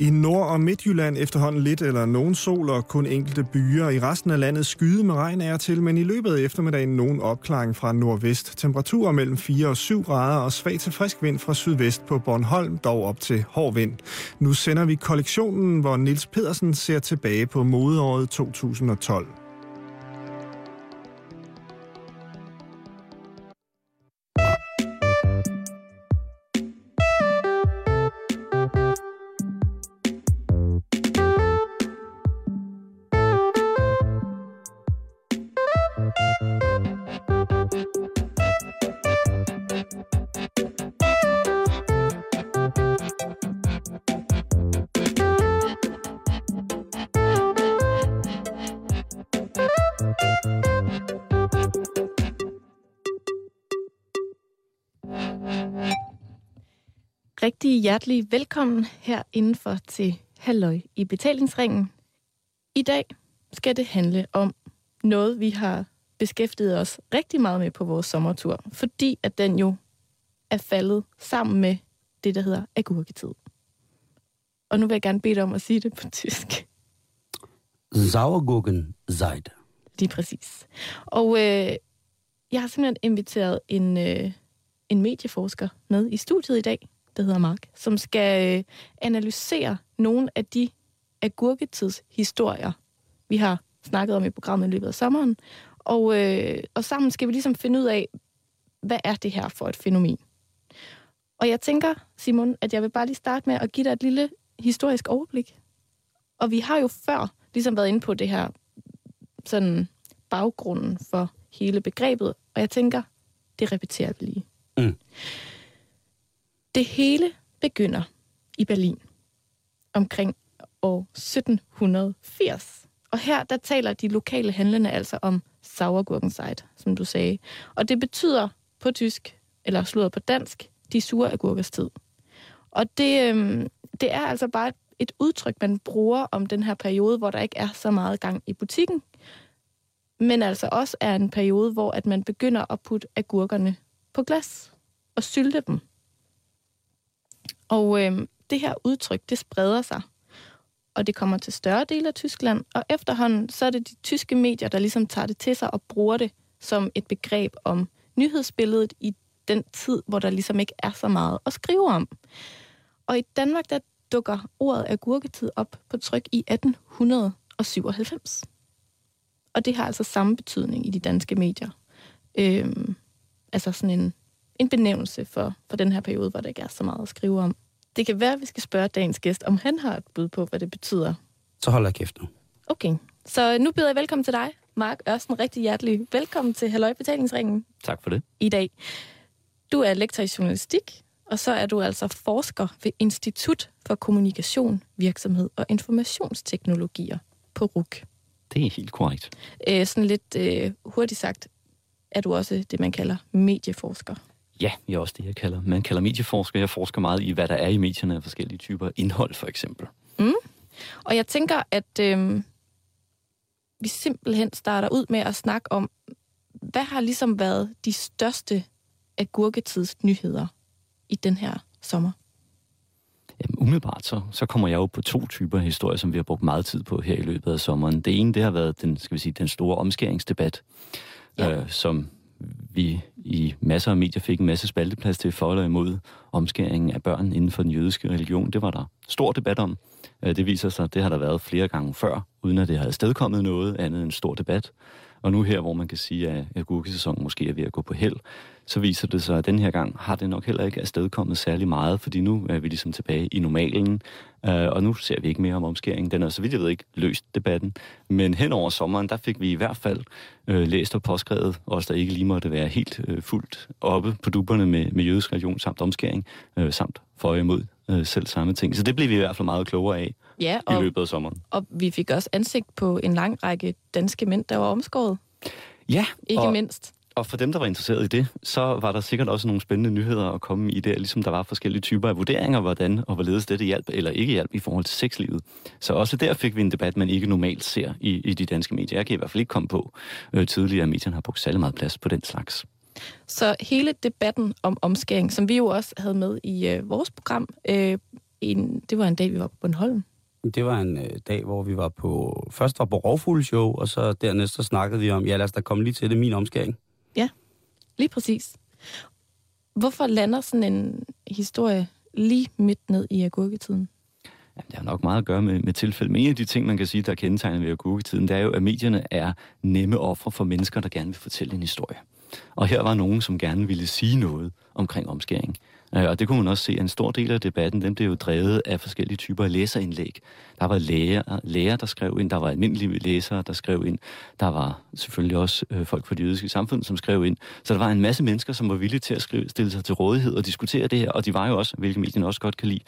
I Nord- og Midtjylland efterhånden lidt eller nogen sol og kun enkelte byer. I resten af landet skyde med regn er til, men i løbet af eftermiddagen nogen opklaring fra nordvest. Temperaturer mellem 4 og 7 grader og svag til frisk vind fra sydvest på Bornholm, dog op til hård vind. Nu sender vi kollektionen, hvor Nils Pedersen ser tilbage på modeåret 2012. hjertelig velkommen her indenfor til Halløj i betalingsringen. I dag skal det handle om noget, vi har beskæftiget os rigtig meget med på vores sommertur, fordi at den jo er faldet sammen med det, der hedder agurketid. Og nu vil jeg gerne bede dig om at sige det på tysk. Sauergurken Seite. Lige præcis. Og øh, jeg har simpelthen inviteret en, øh, en medieforsker med i studiet i dag, der hedder Mark, som skal øh, analysere nogle af de agurketidshistorier, vi har snakket om i programmet i løbet af sommeren. Og, øh, og sammen skal vi ligesom finde ud af, hvad er det her for et fænomen? Og jeg tænker, Simon, at jeg vil bare lige starte med at give dig et lille historisk overblik. Og vi har jo før ligesom været inde på det her sådan baggrunden for hele begrebet, og jeg tænker, det repeterer vi lige. Mm. Det hele begynder i Berlin omkring år 1780. Og her der taler de lokale handlende altså om Sauergurkenzeit, som du sagde. Og det betyder på tysk, eller slået på dansk, de sure agurkers tid. Og det, øhm, det er altså bare et udtryk, man bruger om den her periode, hvor der ikke er så meget gang i butikken, men altså også er en periode, hvor at man begynder at putte agurkerne på glas og sylte dem. Og øh, det her udtryk, det spreder sig, og det kommer til større dele af Tyskland, og efterhånden så er det de tyske medier, der ligesom tager det til sig og bruger det som et begreb om nyhedsbilledet i den tid, hvor der ligesom ikke er så meget at skrive om. Og i Danmark, der dukker ordet agurketid op på tryk i 1897. Og det har altså samme betydning i de danske medier. Øhm, altså sådan en, en benævnelse for, for den her periode, hvor der ikke er så meget at skrive om. Det kan være, at vi skal spørge dagens gæst, om han har et bud på, hvad det betyder. Så holder jeg kæft nu. Okay, så nu byder jeg velkommen til dig, Mark Ørsten. Rigtig hjertelig velkommen til Halløj Betalingsringen Tak for det. i dag. Du er lektor i journalistik, og så er du altså forsker ved Institut for Kommunikation, Virksomhed og Informationsteknologier på RUK. Det er helt korrekt. Øh, sådan lidt øh, hurtigt sagt, er du også det, man kalder medieforsker. Ja, jeg er også det, jeg kalder. Man kalder medieforsker. Jeg forsker meget i, hvad der er i medierne af forskellige typer indhold, for eksempel. Og jeg tænker, at øh, vi simpelthen starter ud med at snakke om, hvad har ligesom været de største agurketidsnyheder i den her sommer? Jamen, umiddelbart så, så kommer jeg jo på to typer historier, som vi har brugt meget tid på her i løbet af sommeren. Det ene, det har været den, skal vi sige, den store omskæringsdebat, Ja. øh, som vi i masser af medier fik en masse spalteplads til for eller imod omskæringen af børn inden for den jødiske religion. Det var der stor debat om. Øh, det viser sig, at det har der været flere gange før, uden at det har stedkommet noget andet end en stor debat. Og nu her, hvor man kan sige, at agurkesæsonen måske er ved at gå på held, så viser det sig, at den her gang har det nok heller ikke afstedkommet særlig meget, fordi nu er vi ligesom tilbage i normalen, øh, og nu ser vi ikke mere om omskæringen. Den er så vidt jeg ved ikke løst debatten, men hen over sommeren, der fik vi i hvert fald øh, læst og påskrevet, os der ikke lige måtte være helt øh, fuldt oppe på duberne med, med jødisk religion samt omskæring, øh, samt for og imod øh, selv samme ting. Så det blev vi i hvert fald meget klogere af Ja, i og, løbet af sommeren. og vi fik også ansigt på en lang række danske mænd, der var omskåret. Ja, Ikke og, mindst. Og for dem, der var interesseret i det, så var der sikkert også nogle spændende nyheder at komme i der, ligesom der var forskellige typer af vurderinger, hvordan og hvorledes dette hjalp eller ikke hjalp i forhold til sexlivet. Så også der fik vi en debat, man ikke normalt ser i, i de danske medier. Jeg kan i hvert fald ikke komme på øh, tidligere, at medierne har brugt særlig meget plads på den slags. Så hele debatten om omskæring, som vi jo også havde med i øh, vores program, øh, en, det var en dag, vi var på Bornholm. Det var en øh, dag, hvor vi var på... Først var på Rovfugleshow, og så dernæst så snakkede vi om, ja lad os da komme lige til det, min omskæring. Lige præcis. Hvorfor lander sådan en historie lige midt ned i agurketiden? Ja, det har nok meget at gøre med, med tilfælde. Men en af de ting, man kan sige, der er kendetegnet ved agurketiden, det er jo, at medierne er nemme ofre for mennesker, der gerne vil fortælle en historie. Og her var nogen, som gerne ville sige noget omkring omskæring. Øh, og det kunne man også se, at en stor del af debatten, den blev jo drevet af forskellige typer af læserindlæg. Der var læger, læger, der skrev ind, der var almindelige læsere, der skrev ind, der var selvfølgelig også øh, folk fra det jødiske samfund, som skrev ind. Så der var en masse mennesker, som var villige til at skrive, stille sig til rådighed og diskutere det her, og de var jo også, hvilket medierne også godt kan lide,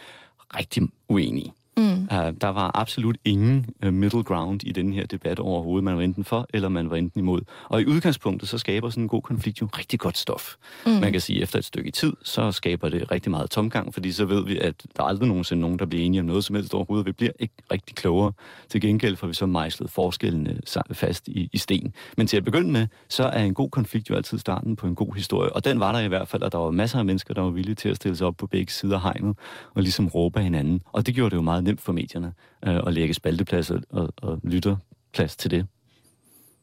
rigtig uenige. Mm. Uh, der var absolut ingen uh, middle ground i den her debat overhovedet. Man var enten for, eller man var enten imod. Og i udgangspunktet, så skaber sådan en god konflikt jo rigtig godt stof. Mm. Man kan sige, at efter et stykke tid, så skaber det rigtig meget tomgang, fordi så ved vi, at der er aldrig nogensinde nogen, der bliver enige om noget som helst overhovedet. Vi bliver ikke rigtig klogere. Til gengæld får vi så mejslet forskellene fast i, i sten. Men til at begynde med, så er en god konflikt jo altid starten på en god historie. Og den var der i hvert fald, og der var masser af mennesker, der var villige til at stille sig op på begge sider af hegnet og ligesom råbe af hinanden. Og det gjorde det jo meget nemt for medierne øh, at lægge spalteplads og, og, lytterplads til det.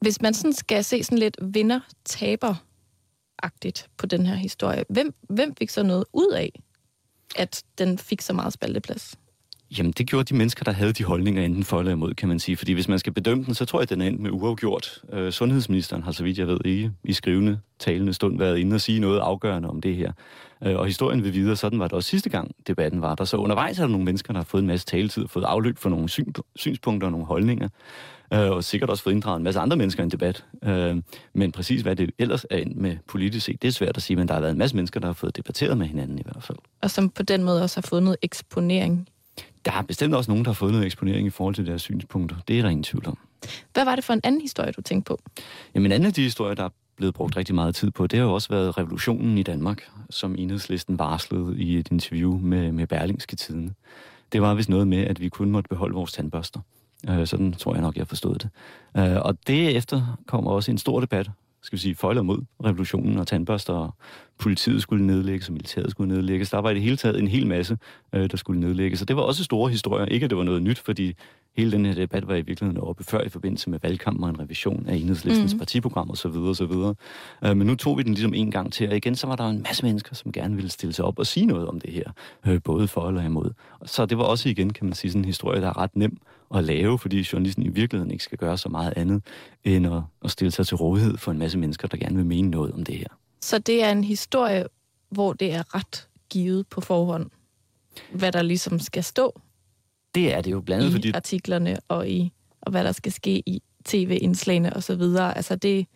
Hvis man sådan skal se sådan lidt vinder-taber-agtigt på den her historie, hvem, hvem fik så noget ud af, at den fik så meget spalteplads? Jamen, det gjorde de mennesker, der havde de holdninger enten for eller imod, kan man sige. Fordi hvis man skal bedømme den, så tror jeg, at den er endt med uafgjort. Øh, sundhedsministeren har, så vidt jeg ved, ikke i skrivende, talende stund været inde og sige noget afgørende om det her. Øh, og historien vil videre, sådan var det også sidste gang, debatten var der. Så undervejs er der nogle mennesker, der har fået en masse taletid, og fået afløb for nogle syn, synspunkter og nogle holdninger. Øh, og sikkert også fået inddraget en masse andre mennesker i en debat. Øh, men præcis hvad det ellers er med politisk set, det er svært at sige, men der har været en masse mennesker, der har fået debatteret med hinanden i hvert fald. Og som på den måde også har fået noget eksponering. Der er bestemt også nogen, der har fået noget eksponering i forhold til deres synspunkter. Det er der ingen tvivl om. Hvad var det for en anden historie, du tænkte på? Jamen, en anden af de historier, der er blevet brugt rigtig meget tid på, det har jo også været revolutionen i Danmark, som enhedslisten varslede i et interview med, med Berlingske Tiden. Det var vist noget med, at vi kun måtte beholde vores tandbørster. Øh, sådan tror jeg nok, jeg forstod det. Øh, og derefter kommer også en stor debat, skal vi sige, for eller mod revolutionen og tandbørster, og politiet skulle nedlægges, og militæret skulle nedlægges. Der var i det hele taget en hel masse, øh, der skulle nedlægges. Og det var også store historier. Ikke, at det var noget nyt, fordi hele den her debat var i virkeligheden oppe før i forbindelse med valgkampen og en revision af enhedslistens mm. partiprogram osv. osv. Øh, men nu tog vi den ligesom en gang til, og igen så var der en masse mennesker, som gerne ville stille sig op og sige noget om det her, øh, både for eller imod. Så det var også igen, kan man sige, sådan en historie, der er ret nem at lave, fordi journalisten i virkeligheden ikke skal gøre så meget andet, end at, at stille sig til rådighed for en masse mennesker, der gerne vil mene noget om det her. Så det er en historie, hvor det er ret givet på forhånd, hvad der ligesom skal stå Det er det jo blandt andet, i fordi artiklerne og i og hvad der skal ske i tv-indslagene og så videre. Altså det,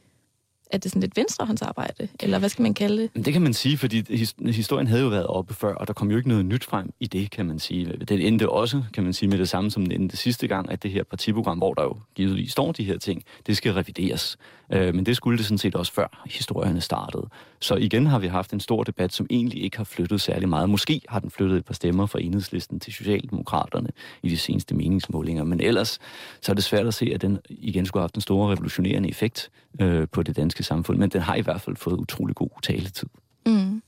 er det sådan lidt venstrehåndsarbejde, eller hvad skal man kalde det? Men Det kan man sige, fordi his- historien havde jo været oppe før, og der kom jo ikke noget nyt frem i det, kan man sige. Det endte også, kan man sige, med det samme som det endte sidste gang, at det her partiprogram, hvor der jo givetvis står de her ting, det skal revideres. Øh, men det skulle det sådan set også før historierne startede. Så igen har vi haft en stor debat, som egentlig ikke har flyttet særlig meget. Måske har den flyttet et par stemmer fra enhedslisten til Socialdemokraterne i de seneste meningsmålinger, men ellers så er det svært at se, at den igen skulle have haft en stor revolutionerende effekt øh, på det danske samfund, men den har i hvert fald fået utrolig god taletid. Mm.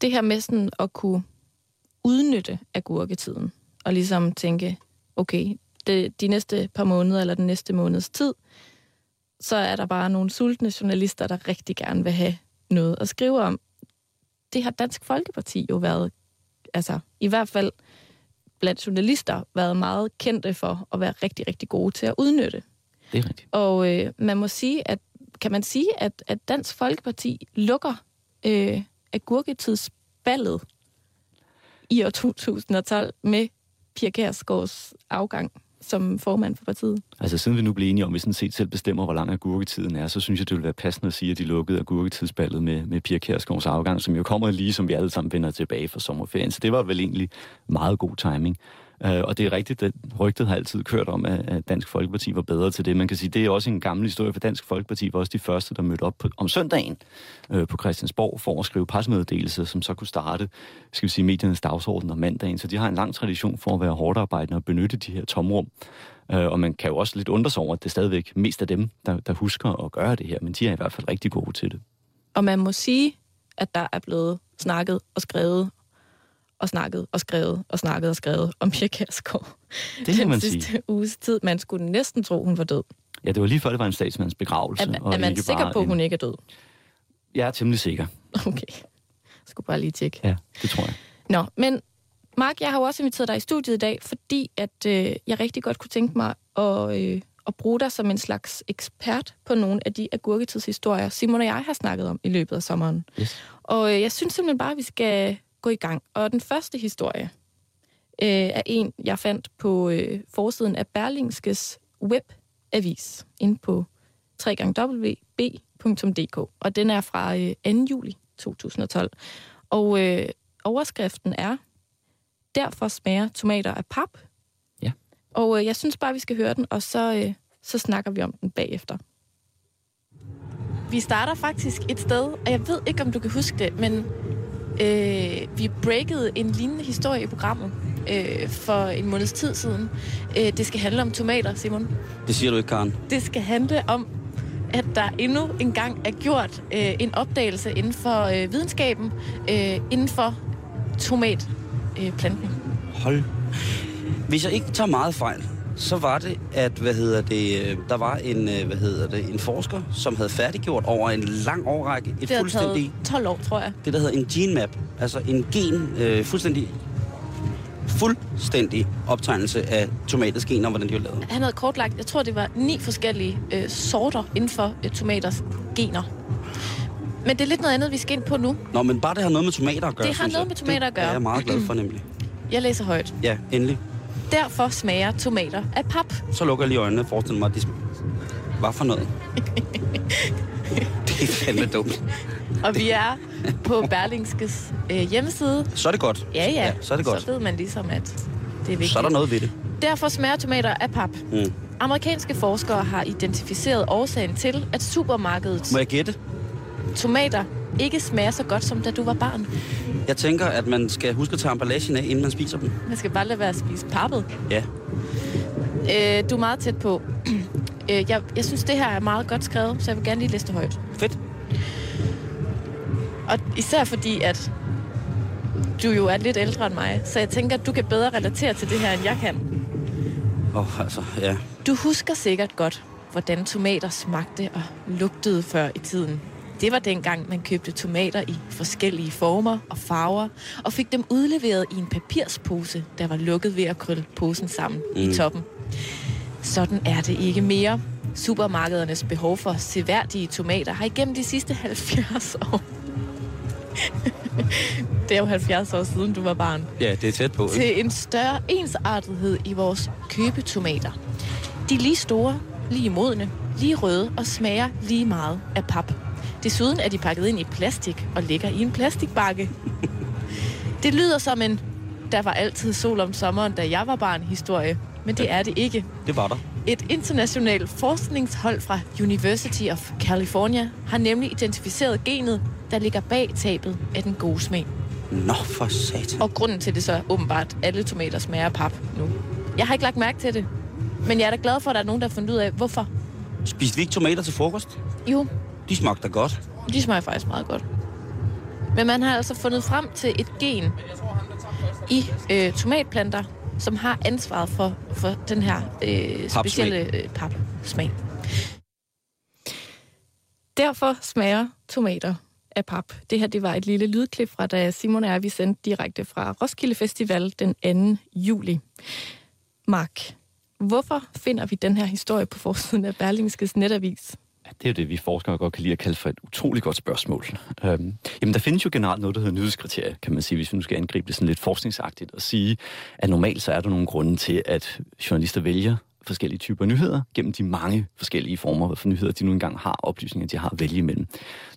Det her med sådan at kunne udnytte agurketiden, og ligesom tænke, okay, det, de næste par måneder, eller den næste måneds tid, så er der bare nogle sultne journalister, der rigtig gerne vil have noget at skrive om. Det har Dansk Folkeparti jo været, altså i hvert fald blandt journalister, været meget kendte for at være rigtig, rigtig gode til at udnytte. Det er rigtigt. Og øh, man må sige, at kan man sige, at, at Dansk Folkeparti lukker øh, agurketidsballet i år 2012 med Pia Kærsgaards afgang som formand for partiet? Altså siden vi nu blev enige om, at vi sådan set selv bestemmer, hvor lang agurketiden er, så synes jeg, det ville være passende at sige, at de lukkede agurketidsballet med, med Pia Kærsgaards afgang, som jo kommer lige, som vi alle sammen vender tilbage fra sommerferien. Så det var vel egentlig meget god timing. Øh, og det er rigtigt, at rygtet har altid kørt om, at, Dansk Folkeparti var bedre til det. Man kan sige, det er også en gammel historie, for Dansk Folkeparti var også de første, der mødte op på, om søndagen øh, på Christiansborg for at skrive pressemeddelelser, som så kunne starte, skal vi sige, mediernes dagsorden om mandagen. Så de har en lang tradition for at være hårdt arbejdende og benytte de her tomrum. Øh, og man kan jo også lidt undre sig over, at det er stadigvæk mest af dem, der, der husker at gøre det her, men de er i hvert fald rigtig gode til det. Og man må sige, at der er blevet snakket og skrevet og snakket og skrevet og snakket og skrevet om Pia Kærsgaard Det den man sidste sige. uges tid. Man skulle næsten tro, hun var død. Ja, det var lige før, det var en statsmands begravelse. Er, og er man ikke sikker på, at en- hun ikke er død? Jeg er temmelig sikker. Okay. Jeg skulle bare lige tjekke. Ja, det tror jeg. Nå, men Mark, jeg har jo også inviteret dig i studiet i dag, fordi at øh, jeg rigtig godt kunne tænke mig at, øh, at bruge dig som en slags ekspert på nogle af de agurketidshistorier, Simon og jeg har snakket om i løbet af sommeren. Yes. Og øh, jeg synes simpelthen bare, at vi skal gå i gang. Og den første historie øh, er en, jeg fandt på øh, forsiden af Berlingskes webavis, inde på www.b.dk. Og den er fra øh, 2. juli 2012. Og øh, overskriften er, derfor smager tomater af pap. Ja. Og øh, jeg synes bare, vi skal høre den, og så, øh, så snakker vi om den bagefter. Vi starter faktisk et sted, og jeg ved ikke, om du kan huske det, men øh, vi breakede en lignende historie i programmet øh, for en måneds tid siden. Øh, det skal handle om tomater, Simon. Det siger du ikke, Karen. Det skal handle om, at der endnu engang er gjort øh, en opdagelse inden for øh, videnskaben, øh, inden for tomatplanten. Øh, planten. Hold. Hvis jeg ikke tager meget fejl, så var det, at hvad hedder det, øh, der var en, øh, hvad hedder det, en forsker, som havde færdiggjort over en lang årrække et det fuldstændig, taget 12 år, tror jeg. det der hedder en gene map, altså en gen, øh, fuldstændig, fuldstændig optegnelse af tomaters gener, hvordan de var lavet. Han havde kortlagt, jeg tror, det var ni forskellige øh, sorter inden for øh, tomaters gener. Men det er lidt noget andet, vi skal ind på nu. Nå, men bare det har noget med tomater at gøre, Det har noget jeg. med tomater at gøre. Det er jeg meget glad for, nemlig. Jeg læser højt. Ja, endelig. Derfor smager tomater af pap. Så lukker jeg lige øjnene og forestiller mig, at de... Hvad for noget? det er fandme dumt. Og vi er på Berlingskes øh, hjemmeside. Så er det godt. Ja, ja. ja så er det godt. Så ved man ligesom, at det er vigtigt. Så er der noget ved det. Derfor smager tomater af pap. Mm. Amerikanske forskere har identificeret årsagen til, at supermarkedets Må jeg gætte? tomater ikke smager så godt, som da du var barn. Jeg tænker, at man skal huske at tage emballagen af, inden man spiser dem. Man skal bare lade være at spise pappet. Ja. Øh, du er meget tæt på. øh, jeg, jeg synes, det her er meget godt skrevet, så jeg vil gerne lige læse det højt. Fedt. Og især fordi, at du jo er lidt ældre end mig, så jeg tænker, at du kan bedre relatere til det her, end jeg kan. Åh, oh, altså, ja. Du husker sikkert godt, hvordan tomater smagte og lugtede før i tiden. Det var dengang, man købte tomater i forskellige former og farver, og fik dem udleveret i en papirspose, der var lukket ved at krølle posen sammen mm. i toppen. Sådan er det ikke mere. Supermarkedernes behov for seværdige tomater har igennem de sidste 70 år... det er jo 70 år siden, du var barn Ja, det er tæt på, ikke? til en større ensartethed i vores købetomater. De er lige store, lige modne, lige røde og smager lige meget af pap. Desuden er de pakket ind i plastik og ligger i en plastikbakke. Det lyder som en der var altid sol om sommeren, da jeg var barn historie, men det er det ikke. Det var der. Et internationalt forskningshold fra University of California har nemlig identificeret genet, der ligger bag tabet af den gode smag. Nå, for satan. Og grunden til det så er åbenbart, at alle tomater smager pap nu. Jeg har ikke lagt mærke til det, men jeg er da glad for, at der er nogen, der har fundet ud af, hvorfor. Spiste vi ikke tomater til frokost? Jo, De smagte godt. de smager faktisk meget godt. Men man har altså fundet frem til et gen i øh, tomatplanter, som har ansvaret for, for den her øh, specielle øh, papsmag. Derfor smager tomater af pap. Det her det var et lille lydklip fra, da Simon og jeg vi sendte direkte fra Roskilde Festival den 2. juli. Mark, hvorfor finder vi den her historie på forsiden af Berlingskes netavis? Ja, det er jo det, vi forskere godt kan lide at kalde for et utroligt godt spørgsmål. Øhm, jamen, der findes jo generelt noget, der hedder nyhedskriterier, kan man sige, hvis vi nu skal angribe det sådan lidt forskningsagtigt, og sige, at normalt så er der nogle grunde til, at journalister vælger forskellige typer nyheder, gennem de mange forskellige former for nyheder, de nu engang har, oplysninger, de har at vælge imellem.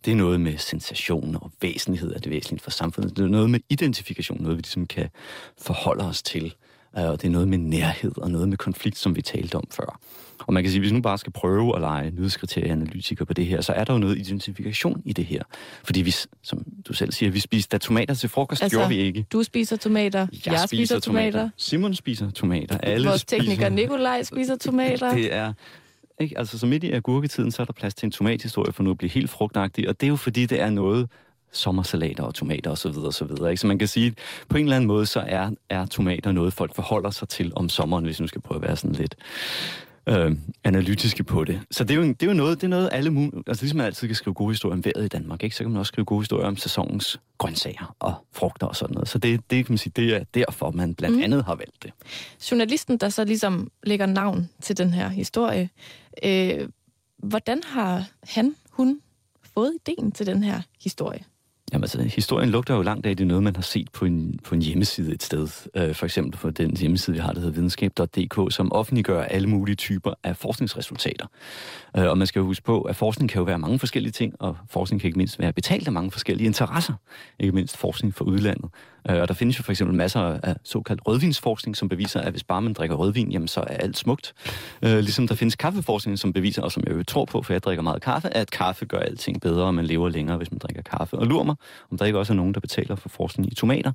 Det er noget med sensation og væsentlighed er det væsentligt for samfundet. Det er noget med identifikation, noget vi ligesom kan forholde os til. Øh, Og det er noget med nærhed og noget med konflikt, som vi talte om før. Og man kan sige, hvis vi nu bare skal prøve at lege nyhedskriterieanalytiker på det her, så er der jo noget identifikation i det her. Fordi vi, som du selv siger, vi spiste da tomater til frokost, altså, gjorde vi ikke. Du spiser tomater, jeg, jeg spiser tomater, Simon spiser tomater. Alle vores spiser. tekniker Nikolaj spiser tomater. Det er... Ikke? Altså, så midt i agurketiden, så er der plads til en tomathistorie for nu at blive helt frugtagtig, og det er jo fordi, det er noget, sommersalater og tomater osv. Så, så, videre, ikke? så man kan sige, at på en eller anden måde, så er, er tomater noget, folk forholder sig til om sommeren, hvis nu skal prøve at være sådan lidt øh, analytiske på det. Så det er jo, det er jo noget, det er noget alle mulige... Altså ligesom man altid kan skrive gode historier om vejret i Danmark, ikke? så kan man også skrive gode historier om sæsonens grøntsager og frugter og sådan noget. Så det, det kan man sige, det er derfor, man blandt mm. andet har valgt det. Journalisten, der så ligesom lægger navn til den her historie, øh, hvordan har han, hun fået ideen til den her historie? Jamen altså, historien lugter jo langt af, det er noget, man har set på en, på en hjemmeside et sted. Øh, for eksempel på den hjemmeside, vi har, der hedder videnskab.dk, som offentliggør alle mulige typer af forskningsresultater. Øh, og man skal jo huske på, at forskning kan jo være mange forskellige ting, og forskning kan ikke mindst være betalt af mange forskellige interesser. Ikke mindst forskning fra udlandet. Øh, og der findes jo for eksempel masser af såkaldt rødvinsforskning, som beviser, at hvis bare man drikker rødvin, jamen så er alt smukt. Øh, ligesom der findes kaffeforskning, som beviser, og som jeg jo tror på, for jeg drikker meget kaffe, at kaffe gør alting bedre, og man lever længere, hvis man drikker kaffe. Og lurer mig, om der ikke også er nogen, der betaler for forskning i tomater,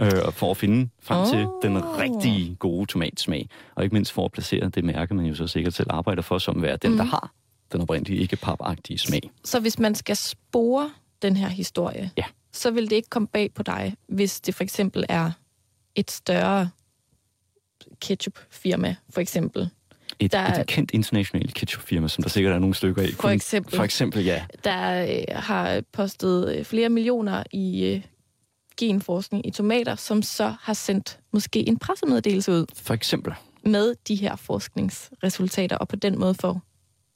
øh, for at finde frem oh. til den rigtige gode tomatsmag. Og ikke mindst for at placere det mærke, man jo så sikkert selv arbejder for, som være den, mm. der har den oprindelige ikke papagtige smag. Så hvis man skal spore den her historie, ja så vil det ikke komme bag på dig, hvis det for eksempel er et større ketchup-firma, for eksempel. Et, der, et kendt internationalt ketchup-firma, som der sikkert er nogle stykker af. For eksempel. For eksempel, ja. Der øh, har postet øh, flere millioner i øh, genforskning i tomater, som så har sendt måske en pressemeddelelse ud. For eksempel. Med de her forskningsresultater, og på den måde får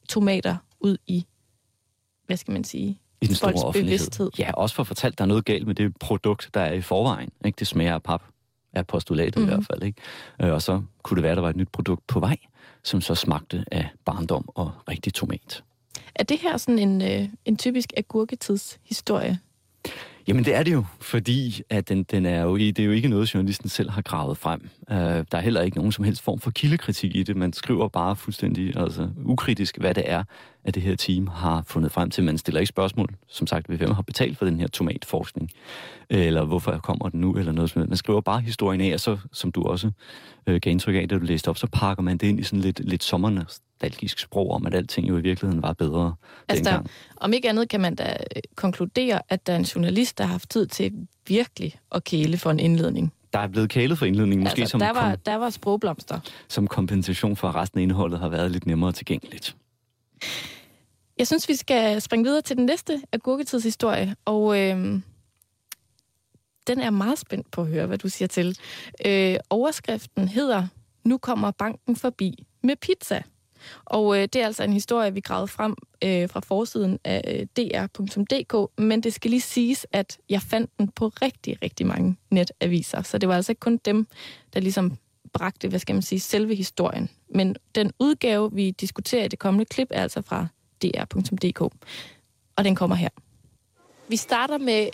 tomater ud i, hvad skal man sige, i den store offentlighed. Bevidsthed. Ja, også for at fortalt, at der er noget galt med det produkt, der er i forvejen. Ikke? Det smager af pap, er postulatet mm. i mhm. hvert fald. Ikke? Og så kunne det være, at der var et nyt produkt på vej, som så smagte af barndom og rigtig tomat. Er det her sådan en, øh, en typisk agurketidshistorie? Jamen det er det jo, fordi at den, den er jo, det er jo ikke noget, journalisten selv har gravet frem. Øh, der er heller ikke nogen som helst form for kildekritik i det. Man skriver bare fuldstændig altså, ukritisk, hvad det er, at det her team har fundet frem til. Man stiller ikke spørgsmål, som sagt, ved hvem har betalt for den her tomatforskning, eller hvorfor kommer den nu, eller noget som Man skriver bare historien af, og så, som du også øh, gav indtryk af, da du læste op, så pakker man det ind i sådan lidt, lidt sommernostalgisk sprog om, at alting jo i virkeligheden var bedre altså dengang. Der, om ikke andet kan man da øh, konkludere, at der er en journalist, der har haft tid til virkelig at kæle for en indledning der er blevet kælet for indledningen, måske altså, som, der, var, der var sprogblomster. som kompensation for, at resten af indholdet har været lidt nemmere tilgængeligt. Jeg synes, vi skal springe videre til den næste agurketidshistorie, og øh, den er meget spændt på at høre, hvad du siger til. Øh, overskriften hedder, nu kommer banken forbi med pizza. Og øh, det er altså en historie, vi gravede frem øh, fra forsiden af øh, dr.dk, men det skal lige siges, at jeg fandt den på rigtig, rigtig mange netaviser. Så det var altså ikke kun dem, der ligesom bragte, hvad skal man sige, selve historien. Men den udgave, vi diskuterer i det kommende klip, er altså fra dr.dk. Og den kommer her. Vi starter med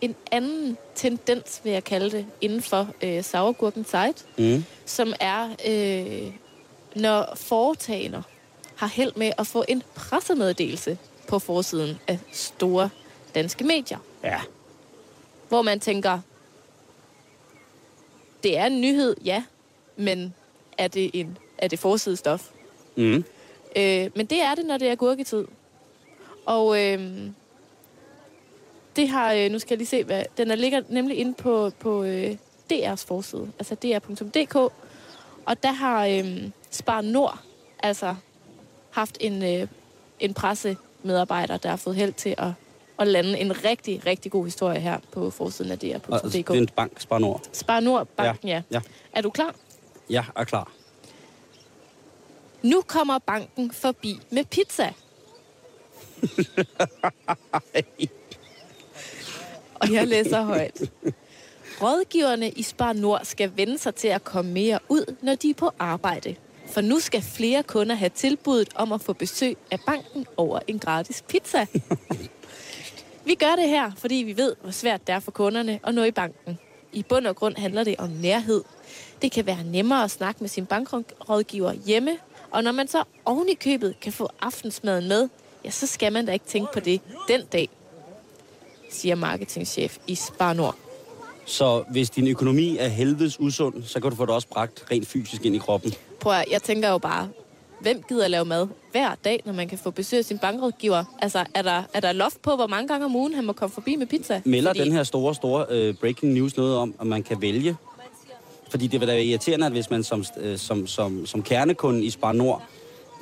en anden tendens, vil jeg kalde det, inden for øh, sauergurken site, mm. som er, øh, når foretagender har held med at få en pressemeddelelse på forsiden af store danske medier. Ja. Hvor man tænker, det er en nyhed, ja, men er det, en, er det forsidestof? Mm. Øh, men det er det, når det er gurketid. Og øh, det har, øh, nu skal jeg lige se, hvad, den er ligger nemlig inde på, på øh, DR's forside, altså dr.dk, og der har øh, Spar Nord altså haft en, øh, en pressemedarbejder, der har fået held til at, at lande en rigtig, rigtig god historie her på forsiden af dr.dk. Altså, det er en bank, Spar Nord. Spar Nord, banken, ja. ja. ja. Er du klar? Ja, er klar. Nu kommer banken forbi med pizza. Og jeg læser højt. Rådgiverne i Spar Nord skal vende sig til at komme mere ud, når de er på arbejde. For nu skal flere kunder have tilbuddet om at få besøg af banken over en gratis pizza. Vi gør det her, fordi vi ved, hvor svært det er for kunderne at nå i banken. I bund og grund handler det om nærhed. Det kan være nemmere at snakke med sin bankrådgiver hjemme, og når man så oven i købet kan få aftensmaden med, ja, så skal man da ikke tænke på det den dag, siger marketingchef i Spar Nord. Så hvis din økonomi er helvedes usund, så kan du få det også bragt rent fysisk ind i kroppen. Prøv at, jeg tænker jo bare, hvem gider lave mad hver dag, når man kan få besøg af sin bankrådgiver? Altså, er der, er der loft på, hvor mange gange om ugen han må komme forbi med pizza? Melder Fordi... den her store, store øh, breaking news noget om, at man kan vælge? Fordi det vil da være irriterende, at hvis man som, øh, som, som, som kernekunde i Spar Nord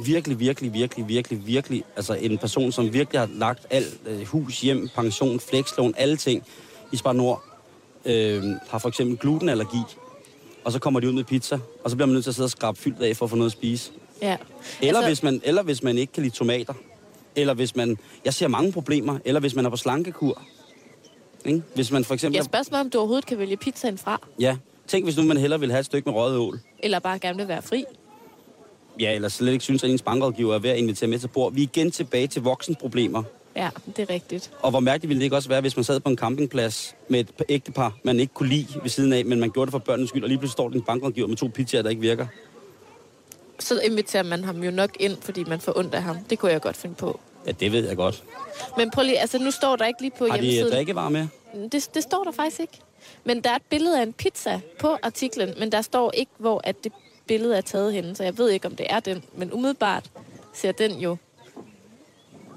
virkelig, virkelig, virkelig, virkelig, virkelig, altså en person, som virkelig har lagt alt øh, hus, hjem, pension, flekslån, alle ting i Spar Nord, øh, har for eksempel glutenallergi, og så kommer de ud med pizza, og så bliver man nødt til at sidde og skrabe fyldt af for at få noget at spise. Ja. Eller, altså... hvis man, eller hvis man ikke kan lide tomater. Eller hvis man... Jeg ser mange problemer. Eller hvis man er på slankekur. Ikke? Hvis man for eksempel... Jeg spørger mig, om du overhovedet kan vælge pizzaen fra. Ja. Tænk, hvis nu man hellere vil have et stykke med røget ål. Eller bare gerne vil være fri. Ja, eller slet ikke synes, at ens bankrådgiver er ved at invitere med til bord. Vi er igen tilbage til voksenproblemer. Ja, det er rigtigt. Og hvor mærkeligt ville det ikke også være, hvis man sad på en campingplads med et ægtepar, man ikke kunne lide ved siden af, men man gjorde det for børnenes skyld, og lige pludselig står den bankrådgiver med to pizzaer, der ikke virker. Så inviterer man ham jo nok ind, fordi man får ondt af ham. Det kunne jeg godt finde på. Ja, det ved jeg godt. Men prøv lige, altså nu står der ikke lige på Har de hjemmesiden. drikkevarer med? Det, det står der faktisk ikke. Men der er et billede af en pizza på artiklen, men der står ikke, hvor at det billede er taget henne, så jeg ved ikke, om det er den. Men umiddelbart ser den jo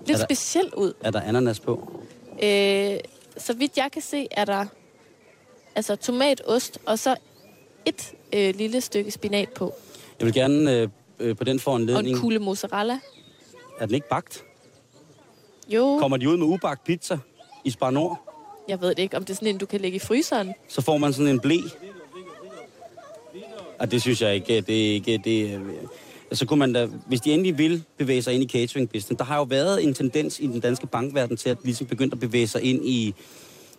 lidt Er der- speciel ud. Er der ananas på? Øh, så vidt jeg kan se, er der altså tomat, ost og så et øh, lille stykke spinat på. Jeg vil gerne øh, øh, på den Og en foranledning... kugle mozzarella. Er den ikke bagt? Jo, Kommer de ud med ubagt pizza i Spar Nord, jeg ved det ikke, om det er sådan en, du kan lægge i fryseren. så får man sådan en blæ. Og det synes jeg ikke, det er ikke... Det, så kunne man da, hvis de endelig vil bevæge sig ind i catering business, der har jo været en tendens i den danske bankverden til at ligesom begynde at bevæge sig ind i,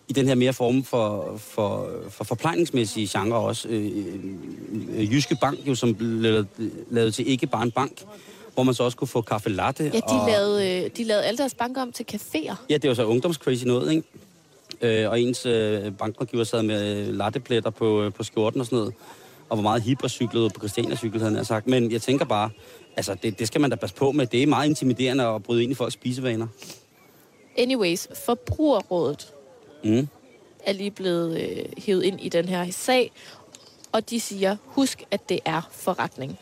i den her mere form for, for, for forplejningsmæssige genre også. Øh, øh, Jyske Bank jo, som blev lavet, til ikke bare en bank, hvor man så også kunne få kaffe latte. Ja, de, og, lavede, øh, de lavede alle deres banker om til caféer. Ja, det var så ungdomscrazy noget, ikke? Øh, og ens øh, bankrådgiver sad med lattepletter på, øh, på skjorten og sådan noget. Og var meget og cyklede på Christiania cykel, havde jeg sagt. Men jeg tænker bare, altså det, det skal man da passe på med. Det er meget intimiderende at bryde ind i folks spisevaner. Anyways, Forbrugerrådet Mm. er lige blevet øh, hævet ind i den her sag, og de siger, husk, at det er forretning.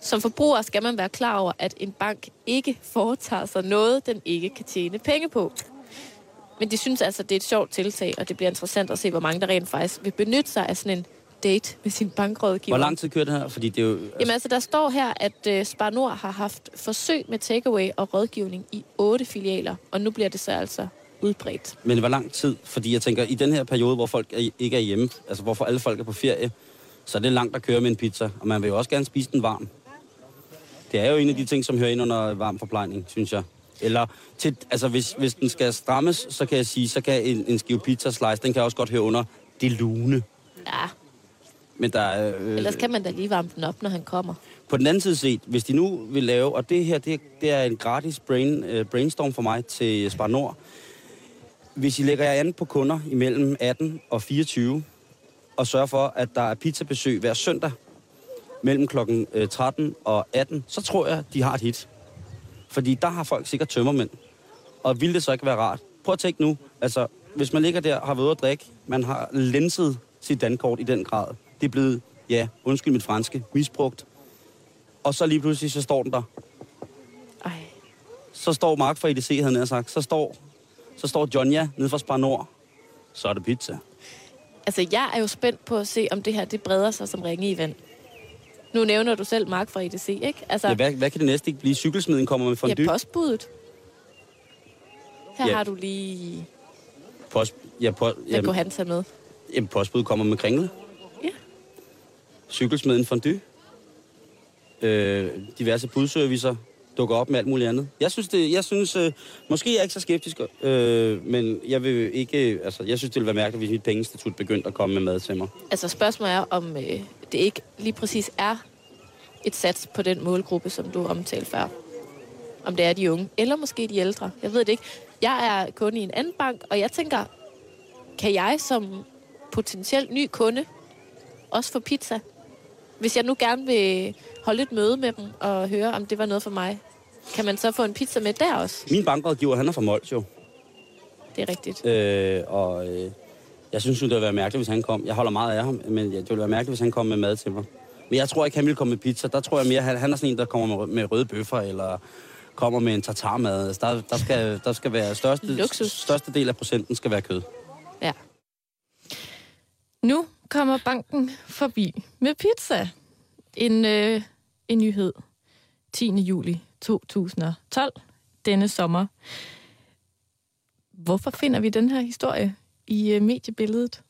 Som forbruger skal man være klar over, at en bank ikke foretager sig noget, den ikke kan tjene penge på. Men de synes altså, det er et sjovt tiltag, og det bliver interessant at se, hvor mange der rent faktisk vil benytte sig af sådan en date med sin bankrådgiver. Hvor lang tid kører det her? Fordi det er jo... Altså, Jamen altså, der står her, at øh, Spar Nord har haft forsøg med takeaway og rådgivning i otte filialer, og nu bliver det så altså udbredt. Men hvor lang tid? Fordi jeg tænker, i den her periode, hvor folk er, ikke er hjemme, altså hvorfor alle folk er på ferie, så er det langt at køre med en pizza. Og man vil jo også gerne spise den varm. Det er jo en af de ting, som hører ind under varm forplejning, synes jeg. Eller, til, altså hvis, hvis den skal strammes, så kan jeg sige, så kan en, en skive pizza slice, den kan også godt høre under det lune. Ja, Men der er... Øh, ellers kan man da lige varme den op, når han kommer. På den anden side set, hvis de nu vil lave, og det her, det, det er en gratis brain, uh, brainstorm for mig til Spar Nord. Hvis I lægger jer an på kunder imellem 18 og 24, og sørger for, at der er pizzabesøg hver søndag mellem klokken øh, 13 og 18, så tror jeg, de har et hit. Fordi der har folk sikkert tømmermænd. Og ville det så ikke være rart? Prøv at tænke nu, altså, hvis man ligger der, har været at drikke, man har lenset sit dankort i den grad. Det er blevet, ja, undskyld mit franske, misbrugt. Og så lige pludselig, så står den der. Ej, Så står Mark fra EDC, havde jeg sagt. Så står, så står Jonja nede fra Spar Nord. Så er det pizza. altså jeg er jo spændt på at se, om det her det breder sig som ringe i vand. Nu nævner du selv Mark fra EDC, ikke? Altså, Ja, hvad, hvad kan det næste ikke blive? Cykelsmeden kommer med fondue. ja, postbuddet. Her Ja. har du lige... Post, ja, po, Hvad jamen, kunne han tage med? jamen, postbud kommer med kringle. Cykelsmeden fondue. Øh, diverse budservicer dukker op med alt muligt andet. Jeg synes, det, jeg synes øh, måske er jeg ikke så skeptisk, øh, men jeg vil ikke, øh, altså, jeg synes, det ville være mærkeligt, hvis mit pengeinstitut begyndte at komme med mad til mig. Altså spørgsmålet er, om øh, det ikke lige præcis er et sats på den målgruppe, som du omtalte før. Om det er de unge, eller måske de ældre. Jeg ved det ikke. Jeg er kunde i en anden bank, og jeg tænker, kan jeg som potentielt ny kunde også få pizza? Hvis jeg nu gerne vil holde et møde med dem og høre, om det var noget for mig, kan man så få en pizza med der også? Min bankrådgiver, han er fra Mols jo. Det er rigtigt. Øh, og øh, jeg synes jo, det ville være mærkeligt, hvis han kom. Jeg holder meget af ham, men det ville være mærkeligt, hvis han kom med mad til mig. Men jeg tror ikke, han ville komme med pizza. Der tror jeg mere, han, han er sådan en, der kommer med, med røde bøffer, eller kommer med en tartarmad. Altså, der, der, skal, der skal være største, Luksus. største del af procenten skal være kød. Ja. Nu kommer banken forbi med pizza. En, øh, en nyhed. 10. juli 2012, denne sommer. Hvorfor finder vi den her historie i øh, mediebilledet?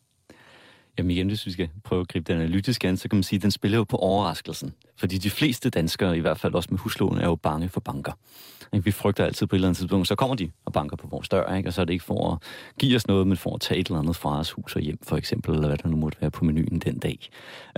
Jamen igen, hvis vi skal prøve at gribe den analytisk an, så kan man sige, at den spiller jo på overraskelsen. Fordi de fleste danskere, i hvert fald også med huslån, er jo bange for banker. Ikke? Vi frygter altid på et eller andet tidspunkt, så kommer de og banker på vores dør, ikke? og så er det ikke for at give os noget, men for at tage et eller andet fra os hus og hjem, for eksempel, eller hvad der nu måtte være på menuen den dag.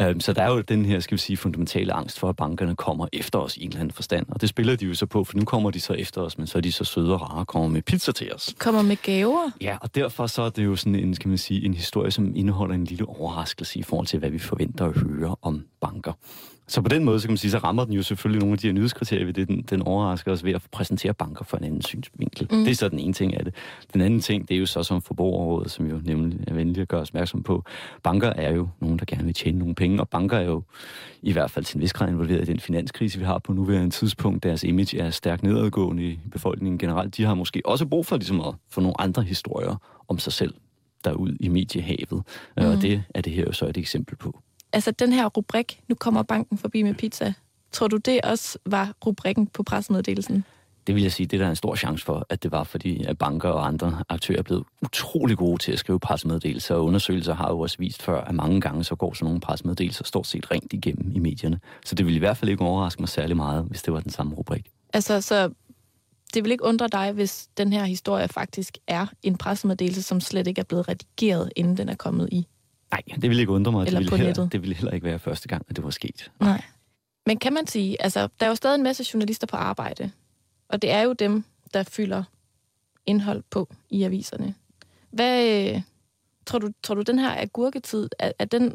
Øhm, så der er jo den her, skal vi sige, fundamentale angst for, at bankerne kommer efter os i en eller anden forstand. Og det spiller de jo så på, for nu kommer de så efter os, men så er de så søde og rare og kommer med pizza til os. Kommer med gaver. Ja, og derfor så er det jo sådan en, skal man sige, en historie, som indeholder en lille overraskelse i forhold til, hvad vi forventer at høre om banker. Så på den måde, så kan man sige, så rammer den jo selvfølgelig nogle af de her nyhedskriterier ved det. Den, den overrasker os ved at præsentere banker for en anden synsvinkel. Mm. Det er så den ene ting af det. Den anden ting, det er jo så som forbrugerrådet, som jo nemlig er venlig at gøre os opmærksom på. Banker er jo nogen, der gerne vil tjene nogle penge, og banker er jo i hvert fald til en vis grad involveret i den finanskrise, vi har på nuværende tidspunkt. Deres image er stærkt nedadgående i befolkningen generelt. De har måske også brug for ligesom at få nogle andre historier om sig selv derud i mediehavet. Mm. Og det er det her jo så et eksempel på altså den her rubrik, nu kommer banken forbi med pizza, tror du det også var rubrikken på pressemeddelelsen? Det vil jeg sige, det er der en stor chance for, at det var, fordi at banker og andre aktører er blevet utrolig gode til at skrive pressemeddelelser, og undersøgelser har jo også vist før, at mange gange så går sådan nogle pressemeddelelser stort set rent igennem i medierne. Så det ville i hvert fald ikke overraske mig særlig meget, hvis det var den samme rubrik. Altså, så det vil ikke undre dig, hvis den her historie faktisk er en pressemeddelelse, som slet ikke er blevet redigeret, inden den er kommet i Nej, det ville ikke undre mig. Eller det på ville nettet. Heller, det ville heller ikke være første gang, at det var sket. Nej. Men kan man sige, altså, der er jo stadig en masse journalister på arbejde, og det er jo dem, der fylder indhold på i aviserne. Hvad, øh, tror du, tror du den her agurketid, er, er den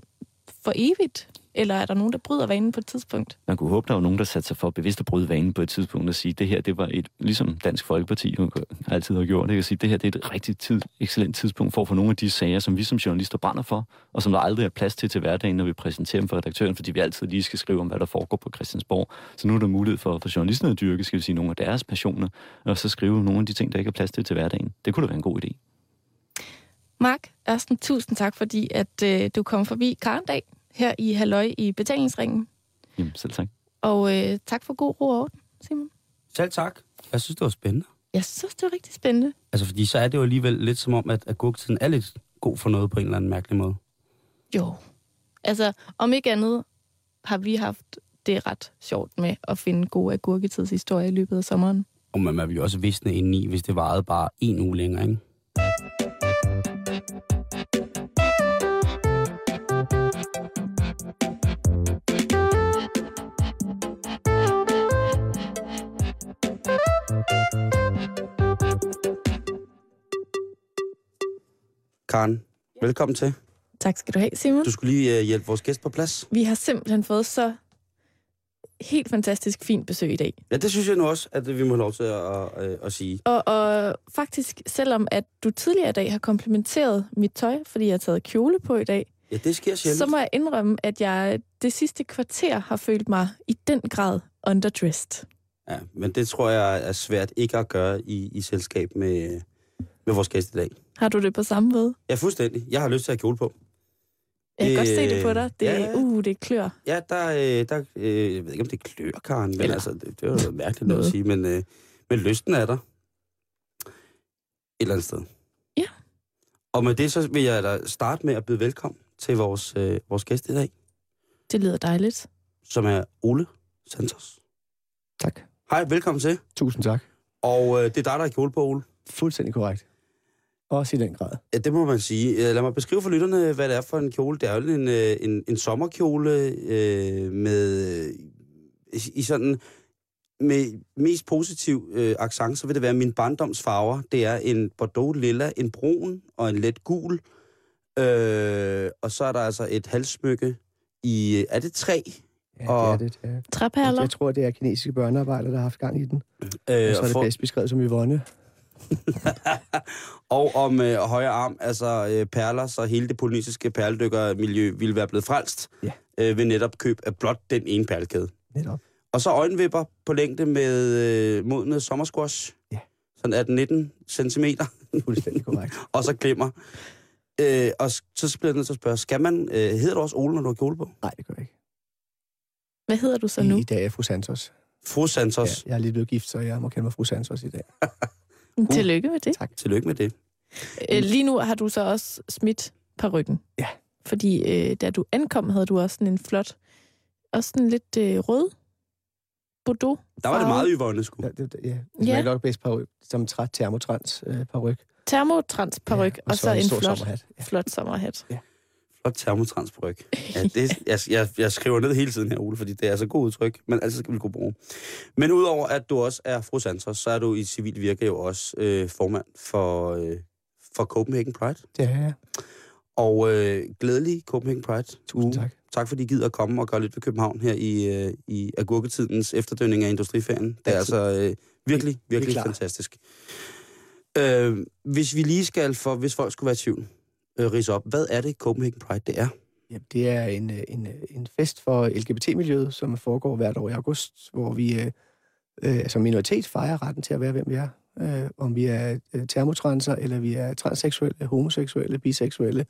for evigt? Eller er der nogen, der bryder vanen på et tidspunkt? Man kunne håbe, der var nogen, der satte sig for bevidst at bryde vanen på et tidspunkt og sige, det her, det var et, ligesom Dansk Folkeparti altid har gjort, det kan sige, det her, det er et rigtig tid, excellent tidspunkt for at få nogle af de sager, som vi som journalister brænder for, og som der aldrig er plads til til hverdagen, når vi præsenterer dem for redaktøren, fordi vi altid lige skal skrive om, hvad der foregår på Christiansborg. Så nu er der mulighed for, for journalisterne at dyrke, skal vi sige, nogle af deres passioner, og så skrive nogle af de ting, der ikke er plads til til hverdagen. Det kunne da være en god idé. Mark Ørsten, tusind tak, fordi at øh, du kom forbi Karndag her i Halløj i betalingsringen. Jamen, selv tak. Og øh, tak for god ro og orden, Simon. Selv tak. Jeg synes, det var spændende. Jeg synes, det var rigtig spændende. Altså, fordi så er det jo alligevel lidt som om, at agurktiden er lidt god for noget på en eller anden mærkelig måde. Jo. Altså, om ikke andet har vi haft det ret sjovt med at finde gode agurketidshistorier i løbet af sommeren. Og man, man vil jo også visne indeni, hvis det varede bare en uge længere, ikke? Karen, velkommen til. Tak skal du have, Simon. Du skulle lige uh, hjælpe vores gæst på plads. Vi har simpelthen fået så helt fantastisk fint besøg i dag. Ja, det synes jeg nu også, at vi må have lov til at, at, at sige. Og, og faktisk, selvom at du tidligere i dag har komplimenteret mit tøj, fordi jeg har taget kjole på i dag, Ja, det sker sjældent. så må jeg indrømme, at jeg det sidste kvarter har følt mig i den grad underdressed. Ja, men det tror jeg er svært ikke at gøre i, i selskab med, med vores gæst i dag. Har du det på samme måde? Ja, fuldstændig. Jeg har lyst til at have kjole på. Jeg kan Det- godt se det på dig. Det, ja. uh, det klør. Ja, der, øh, der øh, jeg ved ikke, om det klør, Karen, men Eller altså, det, det er jo noget mærkeligt noget at sige, men, øh, men lysten er der. Et eller andet sted. Ja. Og med det, så vil jeg da starte med at byde velkommen til vores, øh, vores gæst i dag, Det lyder dejligt. som er Ole Santos. Tak. Hej, velkommen til. Tusind tak. Og øh, det er dig, der har kjole på, Ole. Fuldstændig korrekt. Også i den grad. Ja, det må man sige. Øh, Lad mig beskrive for lytterne, hvad det er for en kjole. Det er jo en, øh, en, en sommerkjole øh, med øh, i- i sådan med mest positiv øh, accent, så vil det være min barndomsfarver. Det er en bordeaux lilla, en brun og en let gul. Øh, og så er der altså et halssmykke i, er det træ? Ja, Og- det er det. er. Træperler. Jeg tror, det er kinesiske børnearbejdere, der har haft gang i den. Øh, Og så er det for, bedst beskrevet som Yvonne. og om øh, højre arm, altså øh, perler, så hele det polynesiske perledykkermiljø ville være blevet frelst. Ja. øh, ved netop køb af blot den ene perlekæde. Netop. Og så øjenvipper på længde med øh, modne sommersquash. Ja. Sådan 18-19 cm. Fuldstændig korrekt. og så glimmer. Øh, og så bliver jeg nødt til at spørge, skal man, øh, hedder du også Ole, når du har kjole på? Nej, det gør jeg ikke. Hvad hedder du så nu? I dag er jeg fru Santos. Fru Santos, Ja, jeg er lige blevet gift, så jeg må kalde mig fru Santos i dag. Tillykke med det. Tak. tillykke med det. Øh, lige nu har du så også smidt på ryggen. Ja. Fordi øh, da du ankom, havde du også sådan en flot, også sådan lidt øh, rød Bordeaux. Der var det meget yvonne, sgu. Ja, det, ja. det Ja. nok bedst på som træt termotrans øh, på ryg. Termotrans på ryg, og, så, en stor flot, sommerhat. Ja. flot sommerhat. Flot termotrans på ryg. Ja, det, jeg, jeg, jeg skriver ned hele tiden her, Ole, fordi det er så god udtryk, men altså skal vi kunne bruge. Men udover at du også er fru Santos, så er du i civil virke jo også øh, formand for, øh, for Copenhagen Pride. Det er jeg. Og øh, glædelig Copenhagen Pride. Tusind tak. Tak fordi I gider at komme og gøre lidt ved København her i, øh, i agurketidens efterdønning af industriferien. Det er Altid. altså øh, virkelig, virkelig fantastisk. Øh, hvis vi lige skal, for hvis folk skulle være i tvivl, øh, rise op, hvad er det Copenhagen Pride det er? Ja, det er en, øh, en, øh, en fest for LGBT-miljøet, som foregår hvert år i august, hvor vi øh, øh, som minoritet fejrer retten til at være, hvem vi er. Øh, om vi er øh, termotranser, eller vi er transseksuelle, homoseksuelle, biseksuelle,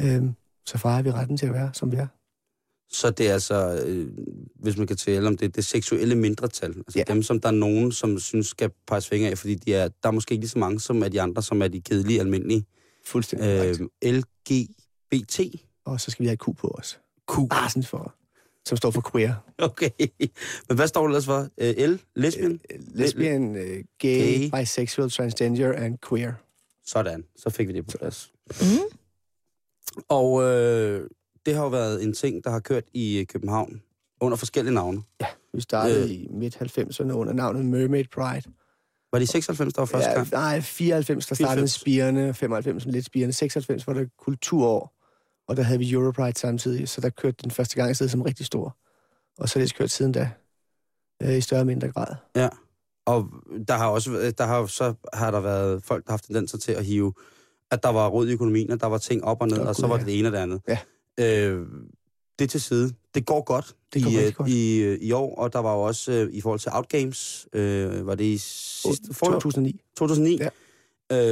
øh, så fejrer vi retten til at være, som vi er. Så det er altså, øh, hvis man kan tale om det, det seksuelle mindretal. Altså Ja. dem, som der er nogen, som synes skal peges fingre af, fordi de er, der er måske ikke lige så mange, som er de andre, som er de kedelige, almindelige. Fuldstændig Øh, LGBT. Og så skal vi have Q på os. Q. Sådan for, som står for queer. Okay. Men hvad står det ellers for? Øh, L? Lesbian? Øh, Lesbian, øh, gay, Gay. bisexual, transgender and queer. Sådan. Så fik vi det på plads. Mm. Og øh, det har jo været en ting, der har kørt i København under forskellige navne. Vi startede øh. i midt-90'erne under navnet Mermaid Pride. Var det i 96, der var første ja, gang? Nej, 94, der startede 94. spirene, 95 lidt spirene, 96 var der kulturår, og der havde vi Europride samtidig, så der kørte den første gang afsted som rigtig stor. Og så er det kørt siden da, øh, i større og mindre grad. Ja. Og der har også været- der har, så har der været folk, der har haft tendenser til at hive, at der var råd i økonomien, og der var ting op og ned, Åh, og så var det det ene og det andet. Ja. Øh, det til side. Det går godt, Det går i, øh, godt. I, øh, i år, og der var jo også øh, i forhold til Outgames, øh, var det i sidste forår? 2009. 2009, Ja.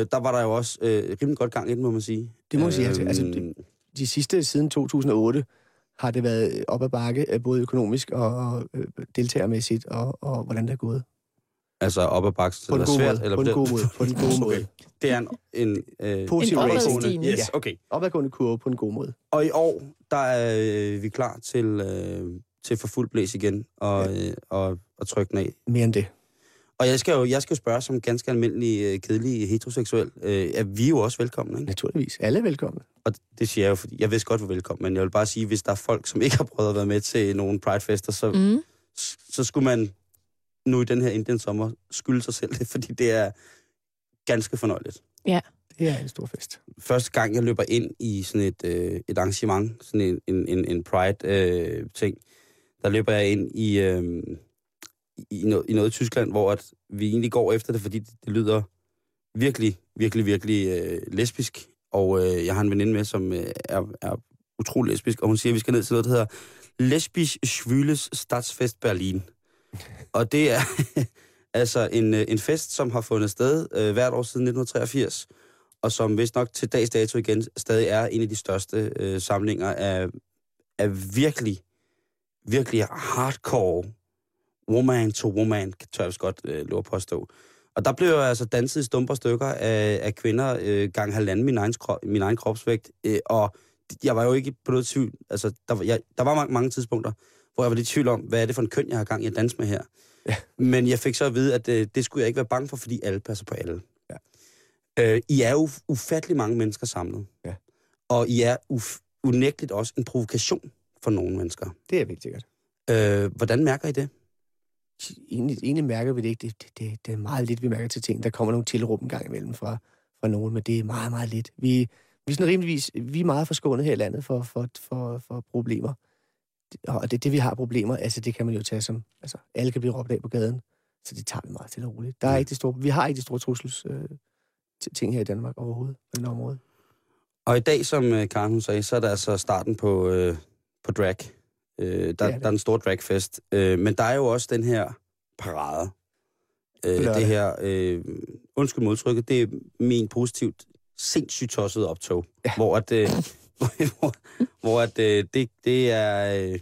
øh, der var der jo også øh, rimelig godt gang i den, må man sige. Det må man sige, altså, altså, det- De sidste, siden 2008, har det været op ad bakke, øh, både økonomisk og, og øh, deltagermæssigt, og, og hvordan det er gået. Altså op ad bakke, så På det den er gode svært? måde. Eller På den den- gode måde. På den gode måde. Okay. Det er en... en øh, Positiv En opadgående. Yes, Ja. okay. Opadgående kurve på en god måde. Og i år, der er øh, vi klar til, øh, til for fuld blæs igen og, øh, og, og trykke den af. Mere end det. Og jeg skal jo, jeg skal jo spørge som ganske almindelig, øh, kedelig heteroseksuel, øh, er vi jo også velkomne, ikke? Naturligvis. Alle er velkomne. Og det siger jeg jo, fordi jeg vidste godt, hvor velkommen, men jeg vil bare sige, hvis der er folk, som ikke har prøvet at være med til nogle Pride-fester, så, mm. Mm. så skulle man nu i den her Indian sommer skylde sig selv det, fordi det er ganske fornøjeligt. Det er en stor fest. første gang, jeg løber ind i sådan et, øh, et arrangement, sådan en, en, en, en Pride-ting, der løber jeg ind i, øh, i, noget, i noget i Tyskland, hvor at vi egentlig går efter det, fordi det, det lyder virkelig, virkelig, virkelig øh, lesbisk. Og øh, jeg har en veninde med, som øh, er, er utrolig lesbisk, og hun siger, at vi skal ned til noget, der hedder Lesbisch Schwules Stadsfest Berlin. og det er altså en, øh, en fest, som har fundet sted øh, hvert år siden 1983, og som vist nok til dags dato igen stadig er en af de største øh, samlinger af, af virkelig, virkelig hardcore woman to woman, tør jeg vist godt øh, lov at påstå. Og der blev jeg altså danset i stumper stykker af, af kvinder øh, gang halvanden min egen, krop, min egen kropsvægt. Øh, og jeg var jo ikke på noget tvivl. Altså, der, var, jeg, der var mange, mange tidspunkter, hvor jeg var lidt i tvivl om, hvad er det for en køn, jeg har gang i at danse med her. Ja. Men jeg fik så at vide, at øh, det skulle jeg ikke være bange for, fordi alle passer på alle. Ja. Øh, I er jo ufattelig mange mennesker samlet. Ja. Og I er uf- unægteligt også en provokation for nogle mennesker. Det er helt sikkert. Øh, hvordan mærker I det? Egentlig, egentlig mærker vi det ikke. Det, det, det, det er meget lidt, vi mærker til ting. Der kommer nogle tilråb en gang imellem fra, fra nogen, men det er meget, meget lidt. Vi, vi er sådan rimeligvis, vi er meget forskånet her i landet for, for, for, for problemer. Og det, det, vi har problemer, altså det kan man jo tage som, altså alle kan blive råbt af på gaden, så det tager vi meget til og roligt. Der er Mm. ikke det store, vi har ikke de store trussels øh, ting her i Danmark overhovedet på den område. Og i dag, som øh, Karen hun sagde, så er det altså starten på, øh, på drag. Øh, der, det. der er en stor dragfest. Øh, men der er jo også den her parade. Øh, Lørdag. det her, øh, undskyld modtrykket, det er min positivt sindssygt tossede optog. Ja. Hvor at, øh, hvor, hvor at, øh, det, det er... Øh,